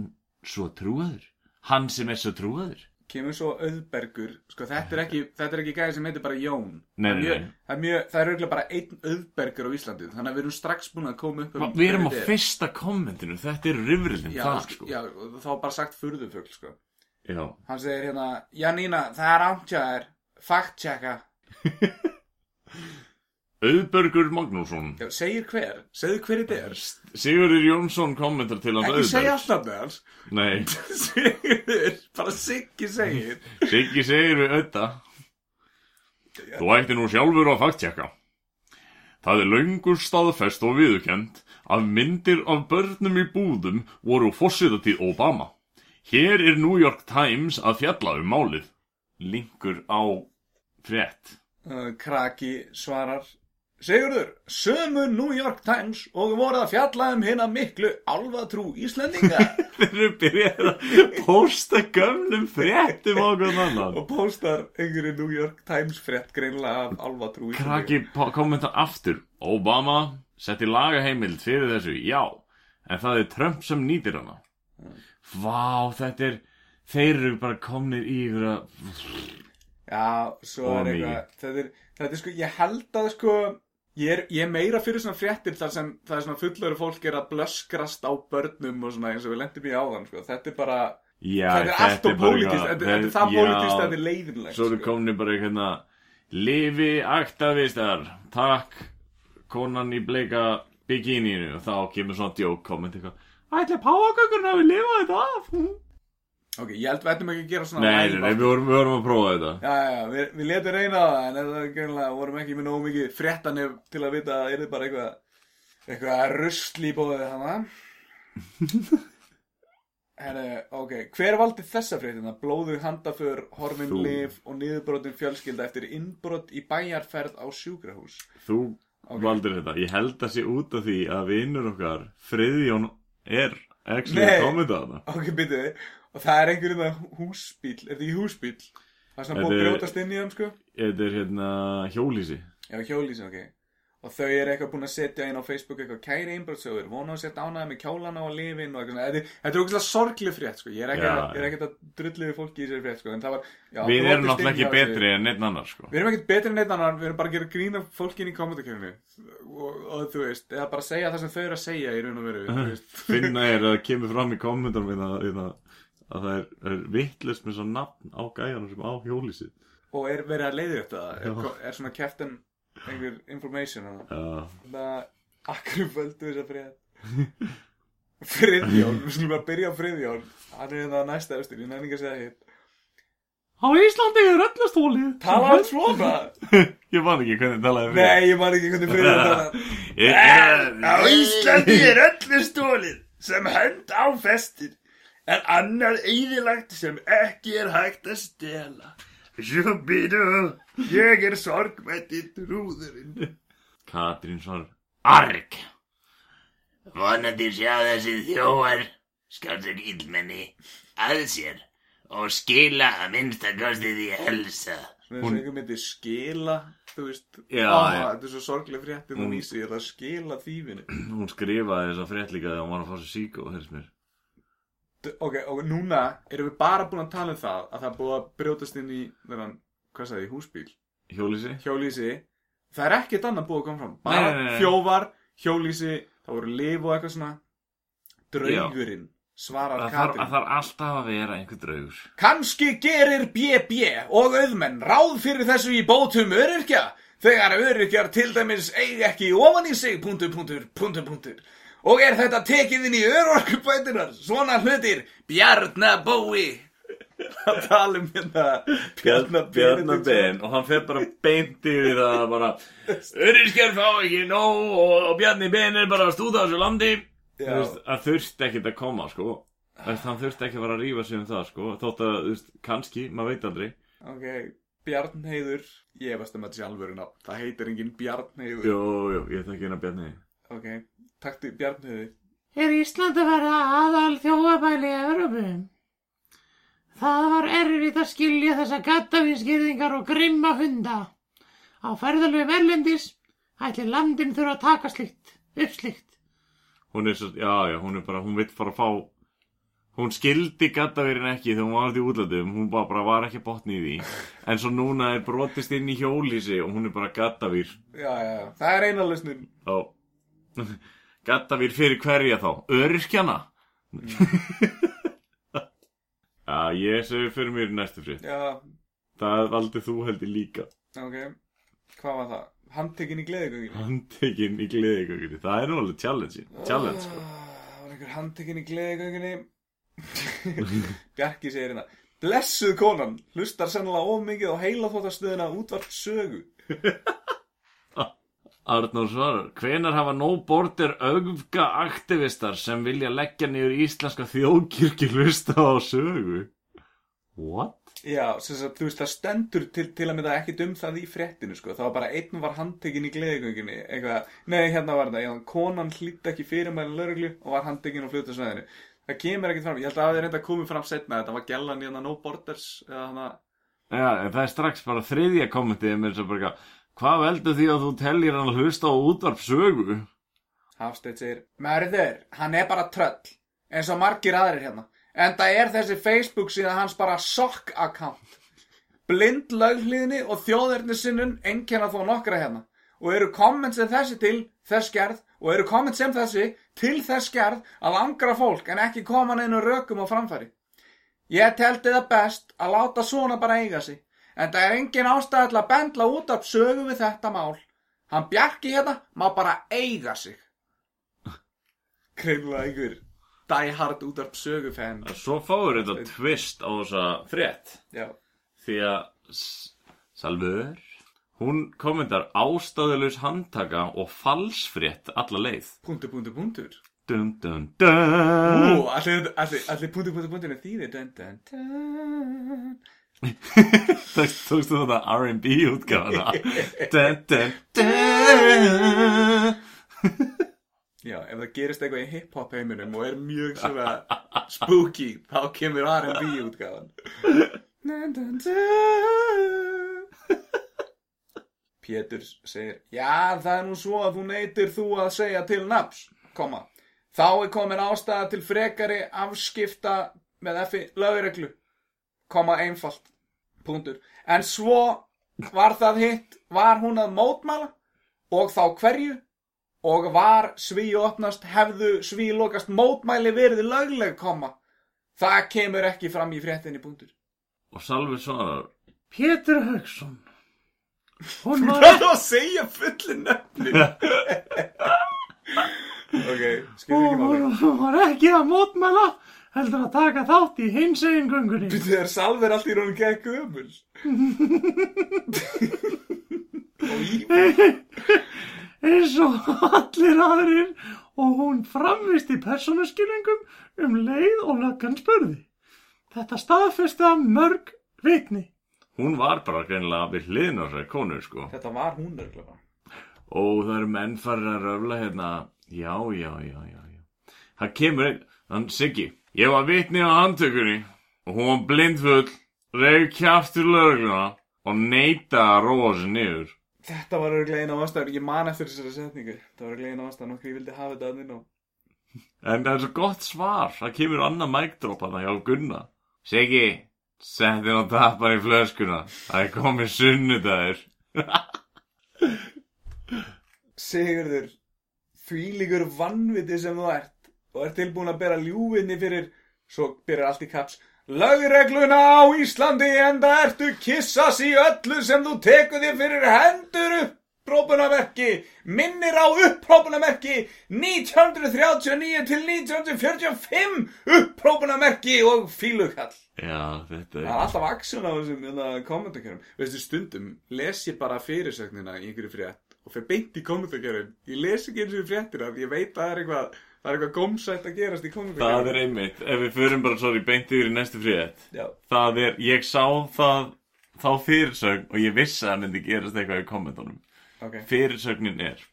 svo trúaður? Hann sem er svo trúaður? Kemur svo auðbergur sko þetta er ekki, ekki gæði sem heitir bara Jón Nei, nei, nei. það er, mjög, það er auðvitað bara einn auðbergur á Íslandi þannig að við erum strax búin að koma upp um Við erum á er. fyrsta kommentinu, þetta er reyfrildin já, það, sko. já, þá bara sagt furðufugl sko. Já. hann segir hérna, Janina, það er ántjáðar fact checka Auðbergur Magnússon. já, segir hver, segir hver þetta er Sigurður Jónsson kommentar til hans ekki segja alltaf hans Nei, segir, bara Siggi segir Siggi segir við auða. Þú ætti nú sjálfur að fakttjekka. Það er löngur staðfest og viðurkend að myndir af börnum í búðum voru fórsetatíð Obama. Hér er New York Times að fjalla um málið. Linkur á frétt. uh, Kraki svarar Sigurður, sömu New York Times og voru að fjalla um hérna miklu alfatrú Íslendinga Þeir eru byrjað að posta gömlum fréttum á hvern annan. og postar einhverju New York Times frétt greinlega af alfatrú Kraki po- kommentar aftur. Obama setti lagaheimild fyrir þessu, já. En það er Trump sem nýtir hana. Vá, þetta er... Þeir eru bara komnir í ykkur að... Já, svo er eitthvað þetta er, þetta er sko, ég held að sko ég er, ég er meira fyrir svona fréttir þar sem það er svona fullöru fólk er að blöskrast á börnum og svona eins og við lendum í áðan sko. þetta er bara, Já, þetta er allt og eitthvað- þetta, er það að þetta er leiðinlegt Svo eru sko. komnir bara hérna Lifi aktavistar Takk konan í bleika bikininu og þá kemur svona djók komment eitthvað Ætli páagöggurinn hafi lifað þetta af? Ok, ég held við ættum ekki að gera svona Nei, nei, við vorum, við vorum að prófa þetta Já, já, já, við, við letum reyna á það en það er vorum ekki með nógu mikið fréttanef til að vita að er þið bara eitthvað eitthvað rusl í bóðið hana Herre, ok, hver valdi þessa fréttina? Blóðu handaför, horfin Þú. lif og niðurbrotin fjölskylda eftir innbrot í bæjarferð á sjúkrahús. Þú Ok. valdir þetta. Ég held að sé út af því að vinnur okkar, Friðjón, er actually komið að hana. Ok, byrjuði, og það er einhverjum það húsbíl, er þetta í húsbíl? Það er svona búið að brjótast inn í þeim, sko? Þetta er hérna hjólísi. Já, hjólísin, ok. Og þau eru eitthvað búin að setja inn á Facebook eitthvað kæri einbrotsögur, vona að setja ánæða með kjólana og lifin og eitthvað svona. Þetta, er ógæslega sorgleg frétt, sko. Ég er ekki, Já, að, ekki við fólki í þessari frétt, sko. En það var, já, Við erum náttúrulega ekki betri en neitt annar, sko. Við erum ekkert betri en neitt annar, við erum bara að gera grína fólkin í kommentarkerfinu og, og þú veist, eða bara segja það sem þau eru að segja í raun og veru. Finna er að kemur fram í kommentar við að, að, að það er, er vittlust með svo nafn á gæjanum sem á hjólísi. Og er verið að leiði þetta, er, er svona keftin einhver information á það. Já, Það, akkur völdu þess að frétt. Friðjón, við slum að byrja á Friðjón, hann er það næsta efstur, ég næði ekki að segja hitt. Á Íslandi er öllu stólið. Tala allt svona? ég man ekki hvernig talaði fyrir. Nei, ég man ekki hvernig Friðjón tala. Ég, Á Íslandi er öllu stólið sem hönd á festir en annað eðilagt sem ekki er hægt að stela. Býtu, ég er sorgmætti trúðurinn. Katrín svar. Arg! Vonandi sjá þessi þjóar skálsök illmenni að sér og skila að minnsta kosti því helsa. Svona eins og einhver myndi skila, þú veist, Já, Ó, já. þetta er svo sorgleg fréttin og vísi, ég ætla að skila þýfinu. Hún skrifaði þessa frétt líka þegar hún var að fá sér sík og þess mér. Ok, og núna erum við bara búin að tala um það að það er búið að brjótast inn í, þennan, hvað sagði, húsbíl, Hjólísi? hjólísi. Það er ekkert annað búið að koma fram. Bara Nei, nei, nei, þjófar, hjólísi, það voru lif og eitthvað svona. Draugurinn, svarar Það þarf, Katrín. að þarf alltaf að vera einhver draugur. Kanski gerir BB og auðmenn ráð fyrir þessu í bótum öryrkja þegar öryrkjar til dæmis eigi ekki ofan í sig punktur, punktur, punktur, punktur. Og er þetta tekið inn í örorkubætunar? Svona hlutir, Bjarnabói. Það tala um hérna Bjarnar Ben og hann fer bara beint yfir það bara Öryrskjar fá ekki nóg og, og Bjarni Ben er bara að stúða á þessu landi. Þú Já, veist, Það þurfti ekkert að koma sko. Þú Hann þurfti ekki að fara að rífa sig um það sko. Þótt að, þú veist, kannski, maður veit aldrei. Ok, Bjarnheiður, ég veist um að þetta sé alvöru nafn. Það heitir engin Bjarnheiður. Jú, jú, ég þekki hérna Bjarni Ok, taktu Bjarnheiður. Er Ísland að vera aðal þjóabæli í Evropu? Það var erfitt að skilja þessa gattavískirðingar og grimma hunda. Á ferðalöfum erlendis ætli landin þurfa að taka slikt, upp slikt. Hún er svo, já, já, hún er bara, hún vill fara að fá Hún skildi gattaverin ekki þegar hún var út í útlandum Hún bara, bara var ekki botni í því En svo núna er brotist inn í hjólísi Og hún er bara gattavýr Já, já, já, það er eina lausnin. Já Gattavýr fyrir hverja þá? Öryrkjana? Já, ég segi fyrir mér næstu frið Já, Það valdi þú heldur líka. Ok, hvað var það? Handtekinn í gleðigönginu? Handtekinn í gleðigögginni Það er nú alveg challenge Challenge sko. Það var einhver handtekinn í gleðigönginni Bjarki segir hérna Blessuð konan, hlustar sennilega ómikið á heila þóttastöðina útvart sögu Arnór svarar Hvenar hafa no border öfga aktivistar sem vilja leggja niður íslenska þjóðkirkju hlusta á sögu? What? Já, sagt, þú veist, það stendur til, til að mynda ekkit um það í fréttinu, sko Það var bara einn var handtekinn í gleðigönginni Eitthvað, nei, hérna var já, konan hlýtt ekki fyrir mælinn lauruglu og var handtekinn á flutasvæðinu Það kemur ekkit fram, ég held að það er reynda að komið fram setna Þetta var gellan í hérna No Borders eða hana Já, en það er strax bara þriðja kommentið með þess að bara eitthvað, Hvað veldur því að þú tellir hann að hlusta á útvarp sögu? Hafstedt segir, Mörður, hann er bara tröll, eins og margir aðrir hérna. En það er þessi Facebook síðan hans bara sock account. Blind löghlíðni og þjóðernissinnun einkenna þó nokkra hérna. Og eru komment sem þessi til þess gerð og eru komment sem þessi til þess gerð að angra fólk en ekki koma neinu rökum á framfæri. Ég teldi það best að láta svona bara eiga sig. En það er engin ástæða til að bendla út af sögu við þetta mál. Hann Bjarki hérna má bara eiga sig. Greinlega einhver die hard út af sögufenn. Svo fáur þetta twist á þessa frétt Já. Því að Salvör Hún kommentar ástæðulegs handtaka og falsfrétt alla leið Punktur, punktur, punktur. dun dun dun Ú, allir, allir, allir punktu, punktu, punktinu þýðir dun, dun, dun. Tókst tókstu þetta R&B dun Já, ef það gerist eitthvað í hip-hop heiminum og er mjög svona spooky, þá kemur R&B útgáðan. Pétur segir, já, það er nú svo að þú neytir þú að segja til nafs, koma. Þá er komin ástæða til frekari afskipta með effi lögreglu, koma einfalt, punktur. En svo var það hitt, var hún að mótmæla og þá hverju? og var sví opnast hefðu sví lokast mótmæli verið lögleg koma það kemur ekki fram í fréttinni punktur. Og Salvi svarar Pétur Hauksson Hún var það að segja fullu nöfni ok, skilur ekki máli. hún var ekki að mótmæla heldur að taka þátt í hinsegin göngunni. Þegar Salver allt í raunum gegn gömul eins og allir aðrir og hún framvist í persónuskilningum um leið og löggan spurði. Þetta staðfesti að mörg vitni. Hún var bara greinilega við hliðin á þessari konu sko. Þetta var hún örglega Og það eru menn farir að röfla hérna. Já, já, já, já, já. Það kemur einn, hann Siggi Ég var vitni á handtökunni Og hún var blindfull Reyð kjaftur lögluna Og neita að róa sig niður. Þetta var örglega eina ástæður, ég man eftir þessari setningu. Það var örglega eina ástæður, nokkuð ég vildi hafa þetta að inn á. En það er svo gott svar. Það kemur annað mækdróp að það hjá Gunna Siggi Setti hann tapar í flöskuna. Það er komið sunnudagur. Sigurður, því líkur vannviti sem þú ert og ert tilbúin að bera ljúfinni fyrir, svo byrjar allt í kaps, lögregluna á Íslandi enda ertu kissas í öllu sem þú tekur þér fyrir hendur upp. Própunamerki, minnir á upprópunamerki 1939 til 1945 upprópunamerki og fílukall. Já, þetta Það er er alltaf aksjón á þessum hérna, kommentarkerfum. Veistu, stundum les ég bara fyrirsögnina í einhverju frétt og fer beint í kommentarkerfum. Ég les ekki eins og fréttina því ég veit að það er eitthvað, það er eitthvað gómsætt að gerast í Það kommentarkerfum. er einmitt, ef við förum bara sorry beint yfir í næstu Já, Það er, ég sá það þá fyrirsögn og ég vissi að það myndi gerast eitthvað í kommentunum. Ok. Fyrirsögnin er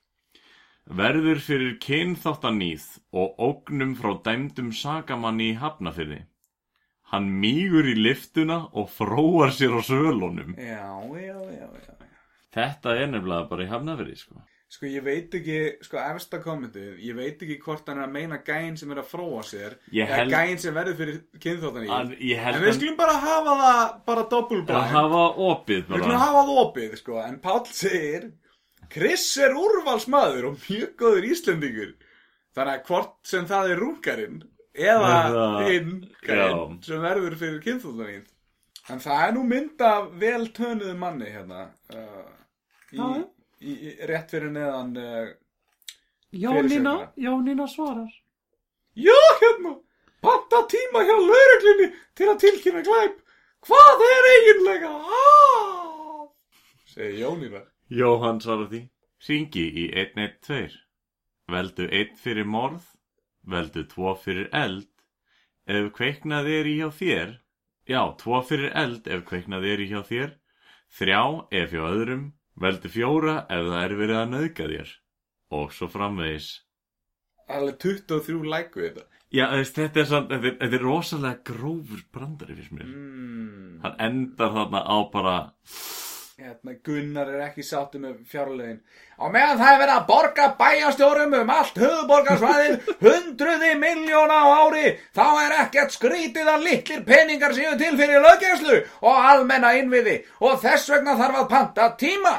Verður fyrir kynþáttaníð og ógnum frá dæmdum sakamanni í hafnafyrði Hann mýgur í liftuna og fróar sér á svölunum. Já, já, já, já. Þetta er nefnilega bara í hafnafyrði sko Sko, ég veit ekki, sko, efsta kommentið, ég veit ekki hvort hann er að meina gæn sem er að fróa sér eða held- gæn sem verður fyrir kynþáttan í. Að Ég En við að skulum bara hafa það bara að doppelblind. hafa opið Við skulum bara hafa það opið, sko, en Páll segir Chris er úrvalsmaður og mjög góður Íslendingur Þannig að hvort sem það er rúngarinn eða hinn gæinn já. sem verður fyrir kynþúðanýð En það er nú mynd af vel tönuðu manni hérna uh, í, Já. Í, rétt fyrir neðan uh, Jónína. Jónína svarar. Já, hérna, panta tíma hjá lauruglunni til að tilkynna glæp. Hvað er eiginlega að? Segir Jónína. Jóhann svarar því. Ringi í 112 Veldu 1 fyrir morð Veldu 2 fyrir eld. Ef kveiknað er í hjá þér Já, 2 fyrir eld ef kveiknað er í hjá þér. 3 ef hjá öðrum Veldu 4 ef það er verið að nauðga þér. Og svo framvegis. Alveg 23 læk við þetta. Já, þetta, er samt, þetta, er, þetta er rosalega grófur brandari fyrst mér. Mm. Hann endar þarna á bara Hérna, Gunnar er ekki sáttu með fjárlegin Á meðan það er verið að borga bæjastjórum um allt höfuborgarsvæðið hundruði miljóna á ári þá er ekkert skrítið að litlir peningar séu til fyrir löggegslu og almenna innviði. Og þess vegna þarf að panta tíma.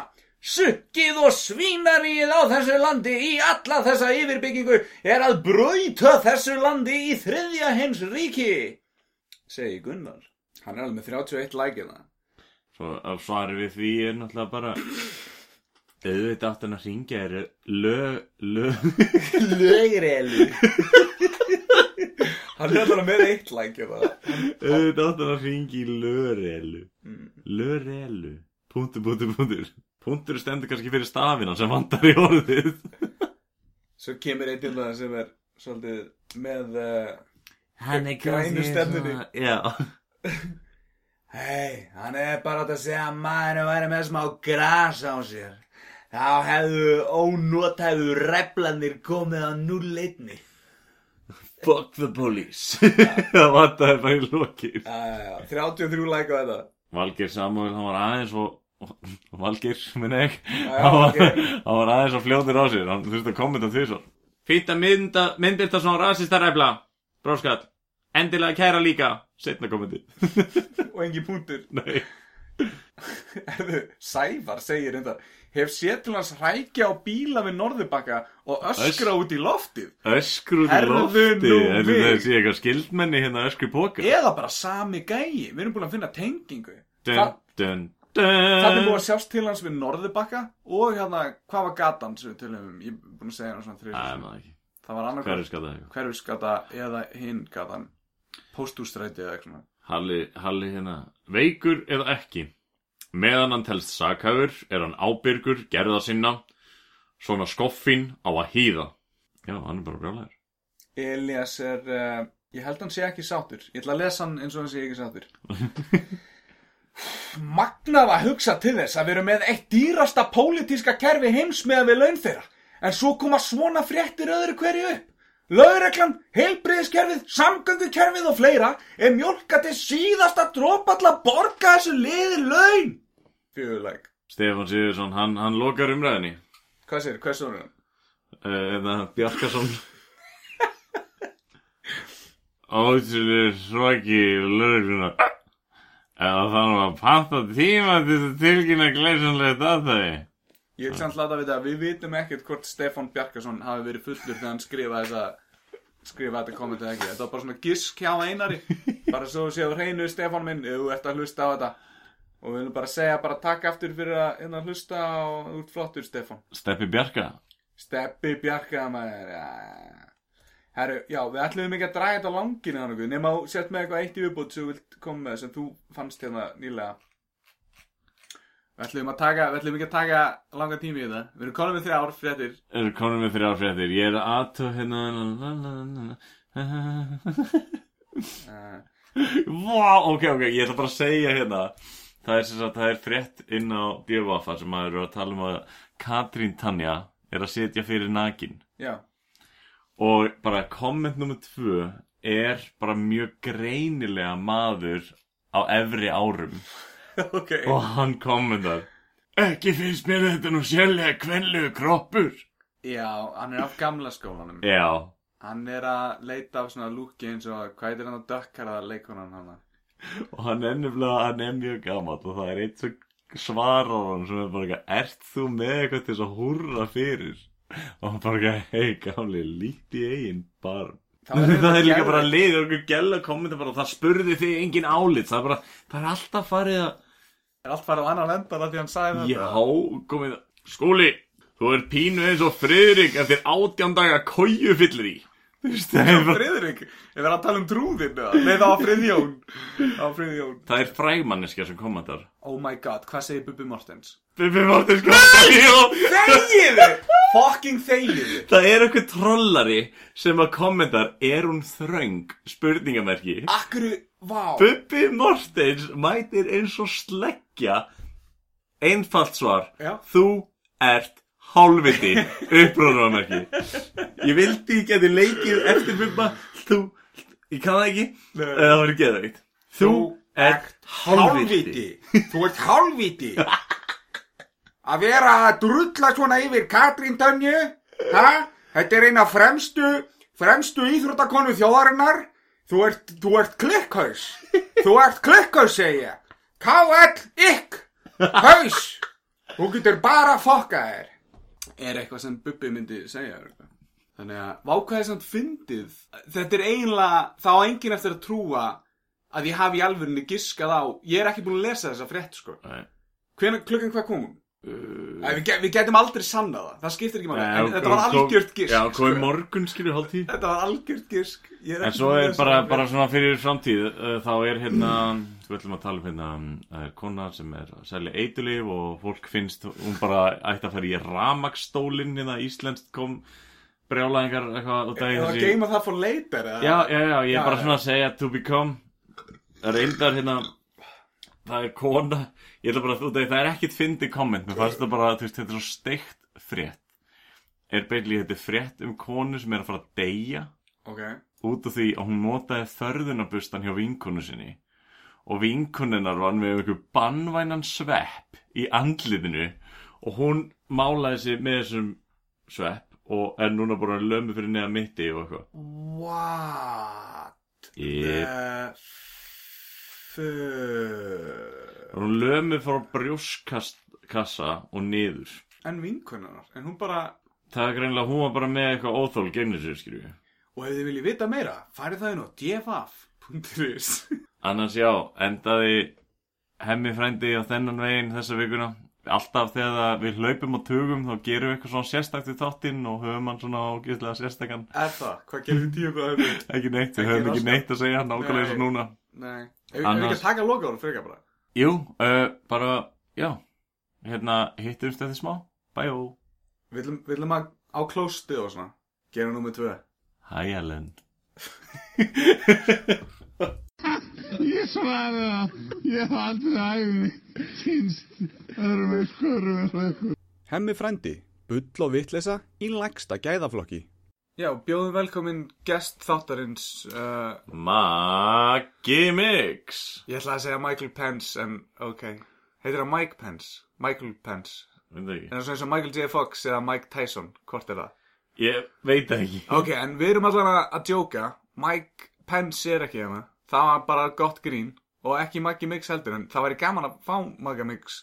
Sukkið og svínaríið á þessu landi í alla þessa yfirbyggingu er að brauta þessu landi í þriðja hins ríki segi Gunnar. Hann er alveg með 31 lækina Svo að svari við því er náttúrulega bara auðvitað hann að ringja er lö, lö Lögrelu Hann er alltaf með eitt það auðvitað hann að ringja í lörelu. Lörelu. Punktur, punktur, punktur. Punktur stendur kannski fyrir stafina sem vantar í orðið. Svo kemur einn til það sem er svolítið með uh, Hann er Grænu stefnunni. Já Hei, hann er bara átt að segja að maður væri með smá gras á sér. Þá hefðu ónotæðu replanir komið á null-einni Fuck the police. Það vantaði bara í lokið. Já, já, já, 33 like á þetta. Valgeir Samuel, hann var aðeins og Valgeir, minna ég. Já, hann, var, Valgeir. hann var aðeins og fljóður á sér. Hann þurfti að kommenta því svo. Fýtt að mynda, myndbyrta svona rasista ræfla Bróskall Endilega kæra líka Setna kommenti og engin punktur Nei. Herðu, Sævar segir enda hef séð til hans hrækja á bíla við Norðubakka og öskra út í loftið. Öskru út í Herðu lofti nú En við. það sé eitthvað skildmenni hérna öskru póka eða bara sami gæi. Við erum búin að finna tengingu. Dun, dun, dun það er búin að sjást til hans við Norðubakka og hérna, hvað var gatan sem við tölum um, ég er búin að segja hann svona þrjus það var annað Hverju skal það eitthvað. hverfisgata eða hinn gatan póstústræti eða eitthvað svona. Halli, Halli hérna. Veikur eða ekki? Meðan hann telst sakhæfur er hann ábyrgur, gerða sinna. Svona skoffin á að hýða. Já, hann er bara brjálæður. Elias er uh, ég held hann sé ekki sátur ég ætla að lesa hann eins og hann sé ekki sátur Magnað að hugsa til þess að við erum með eitt dýrasta pólitíska kerfi heims með við laun þeirra. En svo koma svona fréttir öðru hverju upp Lögreglan, heilbriðiskerfið, samgöngukerfið og fleira er mjólka til síðasta dropalla borga þessu liði laun. Fjöguleik Stefán Sigurðsson, hann, hann lokar umræðinni Hvað sér, hvað svo er hann? uh, Eða Bjarkason. Ótrúlega svaki lögregluna. Eða þannig að panta tíma til þess að tilkynna glæsanlega dataði Ég vil samt láta að vita að við vitum ekkert hvort Stefán Bjarkason hafi verið fullur þegar hann skrifaði þessa skrifaði þetta kommentið ekki. Þetta var bara svona gisk hjá einari. Bara svo séu hreinu Stefán minn, ef þú ert að hlusta á þetta. Og við viljum bara segja, bara takk aftur fyrir að hérna hlusta og út flottur Stefán. Steppi Bjarka Steppi Bjarka maður. Ja. Herru, já, við ætlum ekki að draga þetta okkur. Nefn að sett með eitthvað eitt í viðbútt sem þú vilt koma með sem þú fannst hérna nýlega. Við ætlum, að taka, við ætlum ekki að taka langa tími í þetta. Við erum konum með þrjár fréttir. Er konum með þrjár fréttir. Ég er aðtöð hérna Vá, ok, ok, ég ætla bara að segja hérna. Það er sagt, það er frétt inn á Djöfafa sem maður eru að tala um að Katrín Tanja er að setja fyrir nakin. Já, Og bara komment nummer tvö er bara mjög greinilega maður á efri árum ok. Og hann kommentar Ekki finnst mér þetta nú sérlega kvenlegu kroppur Já, hann er af gamla skólanum. Já, Hann er að leita af svona lúki eins og, hvað heitir hann að dökkara leikonan hann? og hann er nefnilega, hann er mjög gamall og það er eitt sem svarar hann sem er bara eitthvað, ert þú með eitthvað til þess að húrra fyrir? Og hann bara eitthvað, hei gamli, líti eigin barn. Það Það, er það er líka bara liður okkur gæla kommenta bara, það spurði þig engin álit, það er bara, það er alltaf farið að, Er allt farið á annan endar af því hann sagði þetta? já, komið, skúli, þú er pínu eins og friðrik eftir átján daga kóju fyllir í. Þú veist, það er Friðrik, ég verið að tala um trúðin eða? Nei, það var Friðjón. Það var Friðjón. það er frægmanneskja sem kommentar. Oh my god, hvað segir Bubi Mortens? Bibi Mortens. Þegiðu! Fucking þegiðu! Það er eitthvað trollari sem að kommentar Er hún þröng? Spurningamerki Akkur, vá. Bubbi Mortens mætir eins og sleggja Einfalt svar. Já. Þú ert hálfviti. Upprónumerki Ég vildi ég geti leikið eftir Bubba. Þú, ég kann það ekki. Nei. Það var geðveikt Þú ert hálfviti. Þú ert hálfviti. Að vera að drulla svona yfir Katrín Tönju ha? Þetta er eina fremstu fremstu íþróttakonu þjóðarinnar. Þú ert, þú ert klikkhaus. Þú ert klikkhaus segi ég K.L. Ikk Haus. Þú getur bara fokka þér. Er eitthvað sem Bubbi myndi segja þannig að vákvæði samt fyndið? Þetta er eiginlega þá á enginn eftir að trúa að ég hafi í alvörinni giskað á ég er ekki búin að lesa þessa frétt sko. Nei. Hvenær, klukkan hvað kom hún? Uh, Æ, við, við getum aldrei sannað það, það skiptir ekki máli. Nei, en og- þetta var algjört gisk Já, sko. komið morgun skilur hálftíð þetta var algjört gisk. Ég En svo er bara, bara svona fyrir framtíð uh, þá er hérna, við ætlum að tala um hérna það er kona sem er að selja eitulif og fólk finnst hún bara ætti að fara í ramaksstólinn hérna íslenskt kom brjálæðingar eitthvað af Eða þessi geima það for later eða? Já, já, já, ég er bara svona að segja to become. Reyndar hérna það er kona ég ætla bara að þú veit, það er ekkit fyndi komment mér fannst það bara, veist, þetta er svo steikt frétt. Er beinlega þetta frétt um konu sem er að fara að deyja? Ok. Út af því að hún notaði förðunabustan hjá vinkonu sinni og vinkonunnar var með einhver bannvænan svepp í andliðinu og hún málaði sig með þessum svepp og er núna bara lömu fyrir neða mitti og eitthvað. What Yep. the fuck? Hún lömu frá brjóskassa og niður. En vinkunnar En hún bara það er greinlega, hún var bara með eitthvað óþól gegnir sér, skilju Og ef þið viljið vita meira Farið það inn á dfaf.is annars já, endaði hemmi frændi á þennan veginn þessa vikuna. Alltaf þegar við hlaupum og tugum þá gerum við eitthvað svona sérstakt við þáttinn og höfum hann svona ágæslega sérstakann Er það? Hvað gerir þið tíu hvað þetta? ekki neitt, við Ekki höfum ekki neitt að segja nákvæmlega eins og núna. Nei. Ef við ekki að taka loka ára frekar bara? Jú, uh, bara, já. Hérna, hittumst eftir smá. Bæjó, Við við ætlum að á klóstið og svona. Gera nummið tvö. Hæ Ellen Ég svaraði það. Ég hef aldrei æfði kynst öðrum eitthvað eitthvað. Hemmi frændi, bull og vitleysa í lægsta gæðaflokki. Já, bjóðum velkomin gest þáttarins uh, Maggi Mix Ég ætla að segja Michael Pence En ok Heitir það Mike Pence? Michael Pence veit það ekki En það er svona eins og Michael J. Fox eða Mike Tyson Hvort er það? ég veit það ekki Ok, en við erum allan að, djóka Mike Pence er ekki hérna Það var bara gott grín Og ekki Maggi Mix heldur En það væri gaman að fá Maggi Mix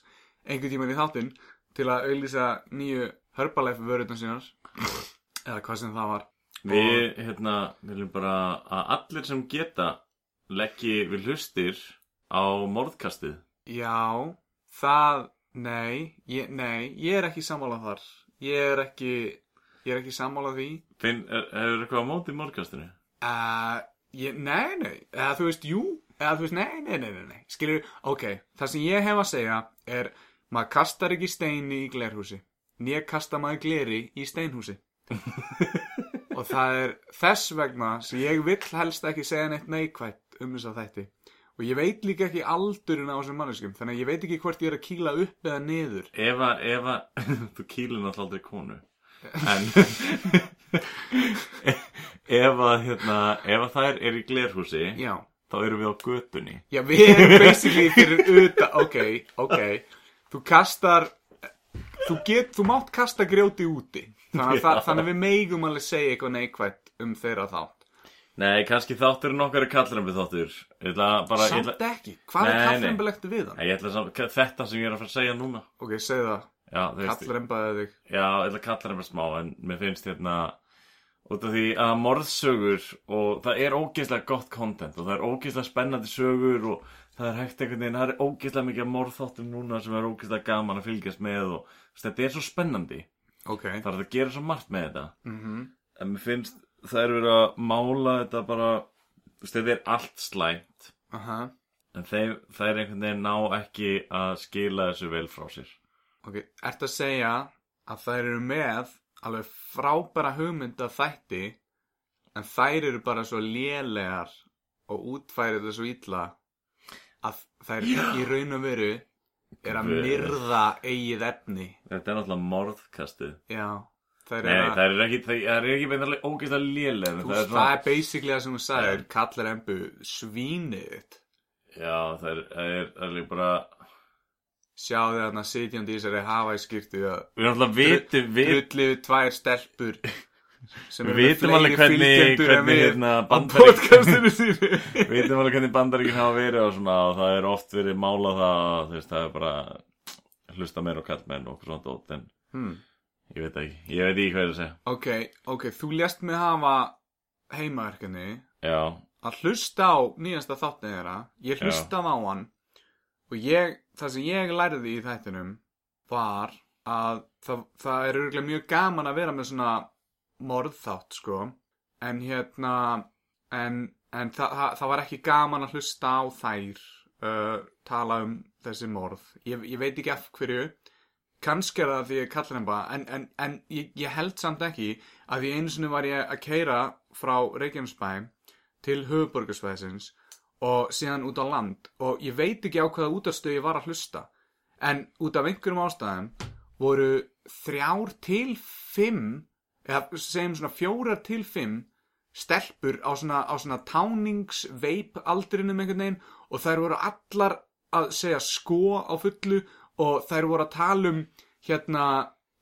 Einhvern tímann í þáttinn Til að auðlýsa nýju Herbalife vörðuna sínar Eða hvað sem það var Við, hérna, viljum bara að allir sem geta leggji við hlustir á morðkastið. Já, það, nei, ég, nei, ég er ekki sammála þar. Ég er ekki, ég er ekki sammála því. Finn, er, er eitthvað á móti morðkastinu? Uh, ég, nei, nei, eða þú veist, jú, eða þú veist, nei, nei, nei, nei. Skilur, ok, það sem ég hef að segja er, maður kastar ekki steini í glerhúsi. Nýja kasta maður gleri í steinhúsi. Og það er þess vegna sem ég vill helst ekki segja neitt neikvætt um þess að þætti. Og ég veit líka ekki aldurinn á þessum manneskum, þannig að ég veit ekki hvort ég er að kýla upp eða niður. Ef að, ef að, þú kýlir náttúrulega aldrei konu. En, ef að, hérna, ef að þær er í glerhúsi, Já. þá erum við á götunni. Já, við erum basically fyrir utan, ok, ok, þú kastar, þú get, þú mátt kasta grjóti úti, þannig að, það, þannig að við megum alveg segja eitthvað neikvætt um þeirra þátt. Nei, kannski þátturinn okkar er kallrembi þáttur. Bara, Samt ætla, ekki, hvað er Nei, nei. kallrembilegt við hann? Nei, ég ætla samt, þetta sem ég er að fara að segja núna. Ok, segðu það, Já, þú veist, kallrembaði þig. Já, ég ætla að með smá en mér finnst hérna út af því að morðsögur og það er ógeðslega gott content og það er ógeðslega spennandi sögur og það er hægt einhvern veginn, það er ógeðslega mikið morðþáttum núna sem er ógeðslega gaman að fylgjast með og þetta er svo spennandi. Ok, það er að gera svo margt með þetta. Mhm, en mér finnst það er verið að mála þetta bara þetta er allt slæmt. Aha, en þeir, það er einhvern veginn ná ekki að skila þessu vel frá sér. Ok, ertu að segja að þær eru með alveg frábæra hugmynda þætti, en þær eru bara svo lélegar og útfærið það svo illa að þær í raun og veru er að myrða eigið efni. Þetta er náttúrulega morðkastið. Já, þær Nei, að það er ekki, það er ekki beinarlega ógeðslega lélega þú það er veist, það er basically það sem hún sagði kallar embu svínið Já, það er, það er, það er líka bara sjáðu þarna sitjandi í þessari hafa í skýrtu Við náttúrulega vitum, við, drulliðu tvær stelpur sem Við vitum alveg hvernig- við hérna, við vitum alveg hvernig bandaríkin hafa verið og svona og það er oft verið málað það veist, það er bara hlusta meir og kallmenn og okkur svona dót en hmm. ég veit ekki, ég veit ekki hvað er að segja. Ok, ok, þú lést mig hafa heimaverkefni Já, að hlusta á nýjasta þáttið þeirra ég hlustaði á hann og ég, það sem ég lærði í þættinum var að það, það er örgulega mjög gaman að vera með svona morðþátt sko. En hérna en, en það, það, það var ekki gaman að hlusta á þær uh, tala um þessi morð. Ég, ég veit ekki af hverju. Kannski er það því ég kallar hann bara en, en, en ég, ég held samt ekki að því einu sinni var ég að keira frá Reykjanesbæ til höfuborgarsvæðisins og síðan út á land. Og ég veit ekki á hvaða útastöð ég var að hlusta. En út af einhverjum ástæðum voru þrjár til fimm eða segjum svona fjórar til fimm stelpur á svona, á svona táningsveip aldrinum einhvern veginn. Og þær voru allar að segja sko á fullu. Og þær voru að tala um hérna,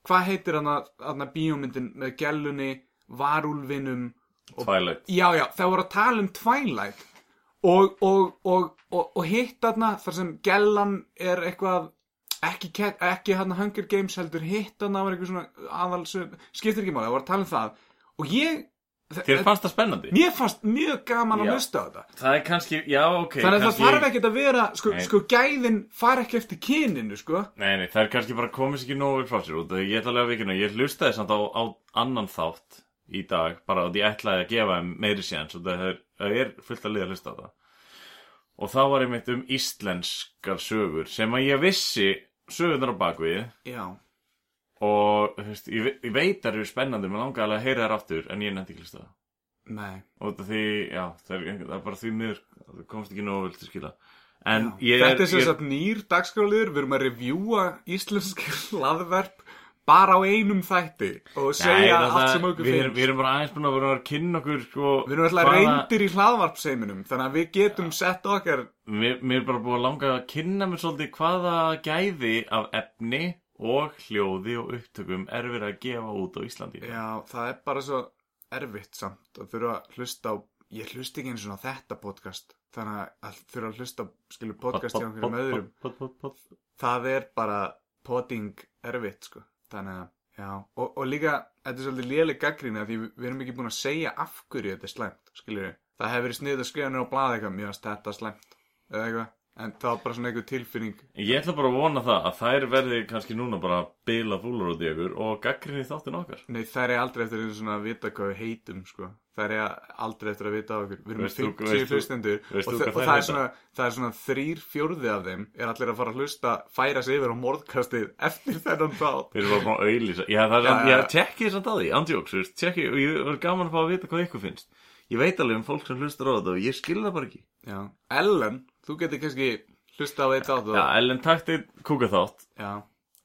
hvað heitir hana, hana bíómyndin með gellunni, varúlfinum Twilight. Já, já, það voru að tala um Twilight og, og, og, og, og hitt þarna þar sem gellan er eitthvað ekki, ekki hann Hunger Games heldur hitt þarna var eitthvað svona aðal skiptir ekki máli, það voru að tala um það og ég Þér fannst það spennandi? mér fannst mjög gaman að Já. hlusta á þetta Það er kannski, já ok þannig að það þarf ekkert að vera sko, Nei. sko gæðin fara ekki eftir kyninu sko Nei, nei, það er kannski bara komið sér ekki nógu frá sér út Ég ætla að vikina, ég hlustaði samt á, á annan þátt í dag bara að ég ætlaði að gefa þeim meiri séns og það er, er fullt að liða að hlusta á það. Og þá var einmitt um íslenskar sögur sem að ég vissi sögurnar á bakvið já, og veist, ég, ég veit að það eru spennandi mér langar alveg að heyra þær aftur en ég nefndi ekki að hlusta á það. Nei. Og því, já, það er, það er bara því það komst ekki nógu vel til skila. Já. ég Þetta er sem ég, sagt nýr dagskráliður, við erum að revjúa íslensk hlaðverp bara á einum þætti og segja Nei, allt sem okkur finnst. við erum bara aðeins búin að vera að kynna okkur sko, Við erum alltaf hvaða- reyndir í hlaðvarpseiminum, þannig að við getum sett okkar, Mér, mér er bara búið að langa að kynna mér svolítið hvaða gæði af efni og hljóði og upptökum er verið að gefa út á Íslandi. já, það er bara svo erfitt samt að þurfa að hlusta á, ég hlusta ekki eins og þetta podcast, þannig að þurfa að hlusta skilur podcast hjá einhverjum öðrum, það er bara podding erfitt, sko, þannig að, já, og, og líka, þetta er svolítið léleg gaggríni að því við, við erum ekki búin að segja af hverju þetta er slæmt, skilur við, það hefur verið sniðið að skrifa nýra á blaði eitthvað, mjög að þetta slæmt, eða eitthvað, en það var bara svona einhver tilfinning, Ég ætla bara að vona það að þær verði kannski núna bara bila fúlar út í ykkur og gaggrinni þáttin okkar. nei það er aldrei eftir einu svona að vita hvað við heitum, sko, það er aldrei eftir að vita á okkur, við erum Veist þú- 50 veist þú- hlustendur og, og þær það er svona, það er svona þrýr fjórði af þeim er allir að fara að hlusta, færa sig yfir á morðkastið eftir þennan þátt. Við erum bara að auðlýsa. Já, það er Já, samt, já. ég tjekki þess að það í, andjóks, tjekki, og ég er gaman að fá að vita hvað ykkur finnst. Ég veit alveg um fólk sem hlustar á þetta og ég skil það bara ekki. Já, Ellen, þú getur kannski hlusta á eitt þátt og, Já, Ellen takti kúka þátt. já,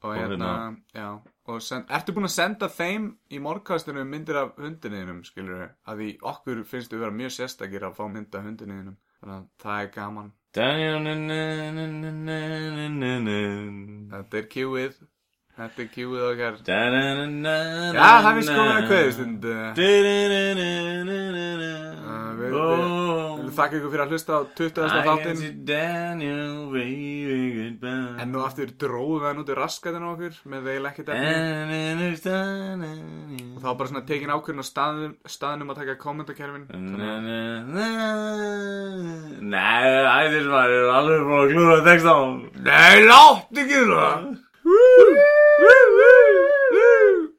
og hérna, hérna- já, og send, ertu búin að senda þeim í morgkastinu myndir af hundinniðinum, skilur við, að því okkur finnst við vera mjög sérstakir að fá mynd af hundinniðinum, þannig að það er gaman, þetta er kjúið, þetta er kjúið okkar, já, það er sko að kveðistund, við, við, við þakka ykkur fyrir að hlusta á 20. þáttinn, en nú aftur dróðum við hann út í raskatinn á okkur, með veil ekkert efni, og þá bara svona tekin ákvörðin á staðnum, að taka kommentakerfin. Nei, æðir maður er alveg búin að klúra text á Nei, látt ekki það Woo woo!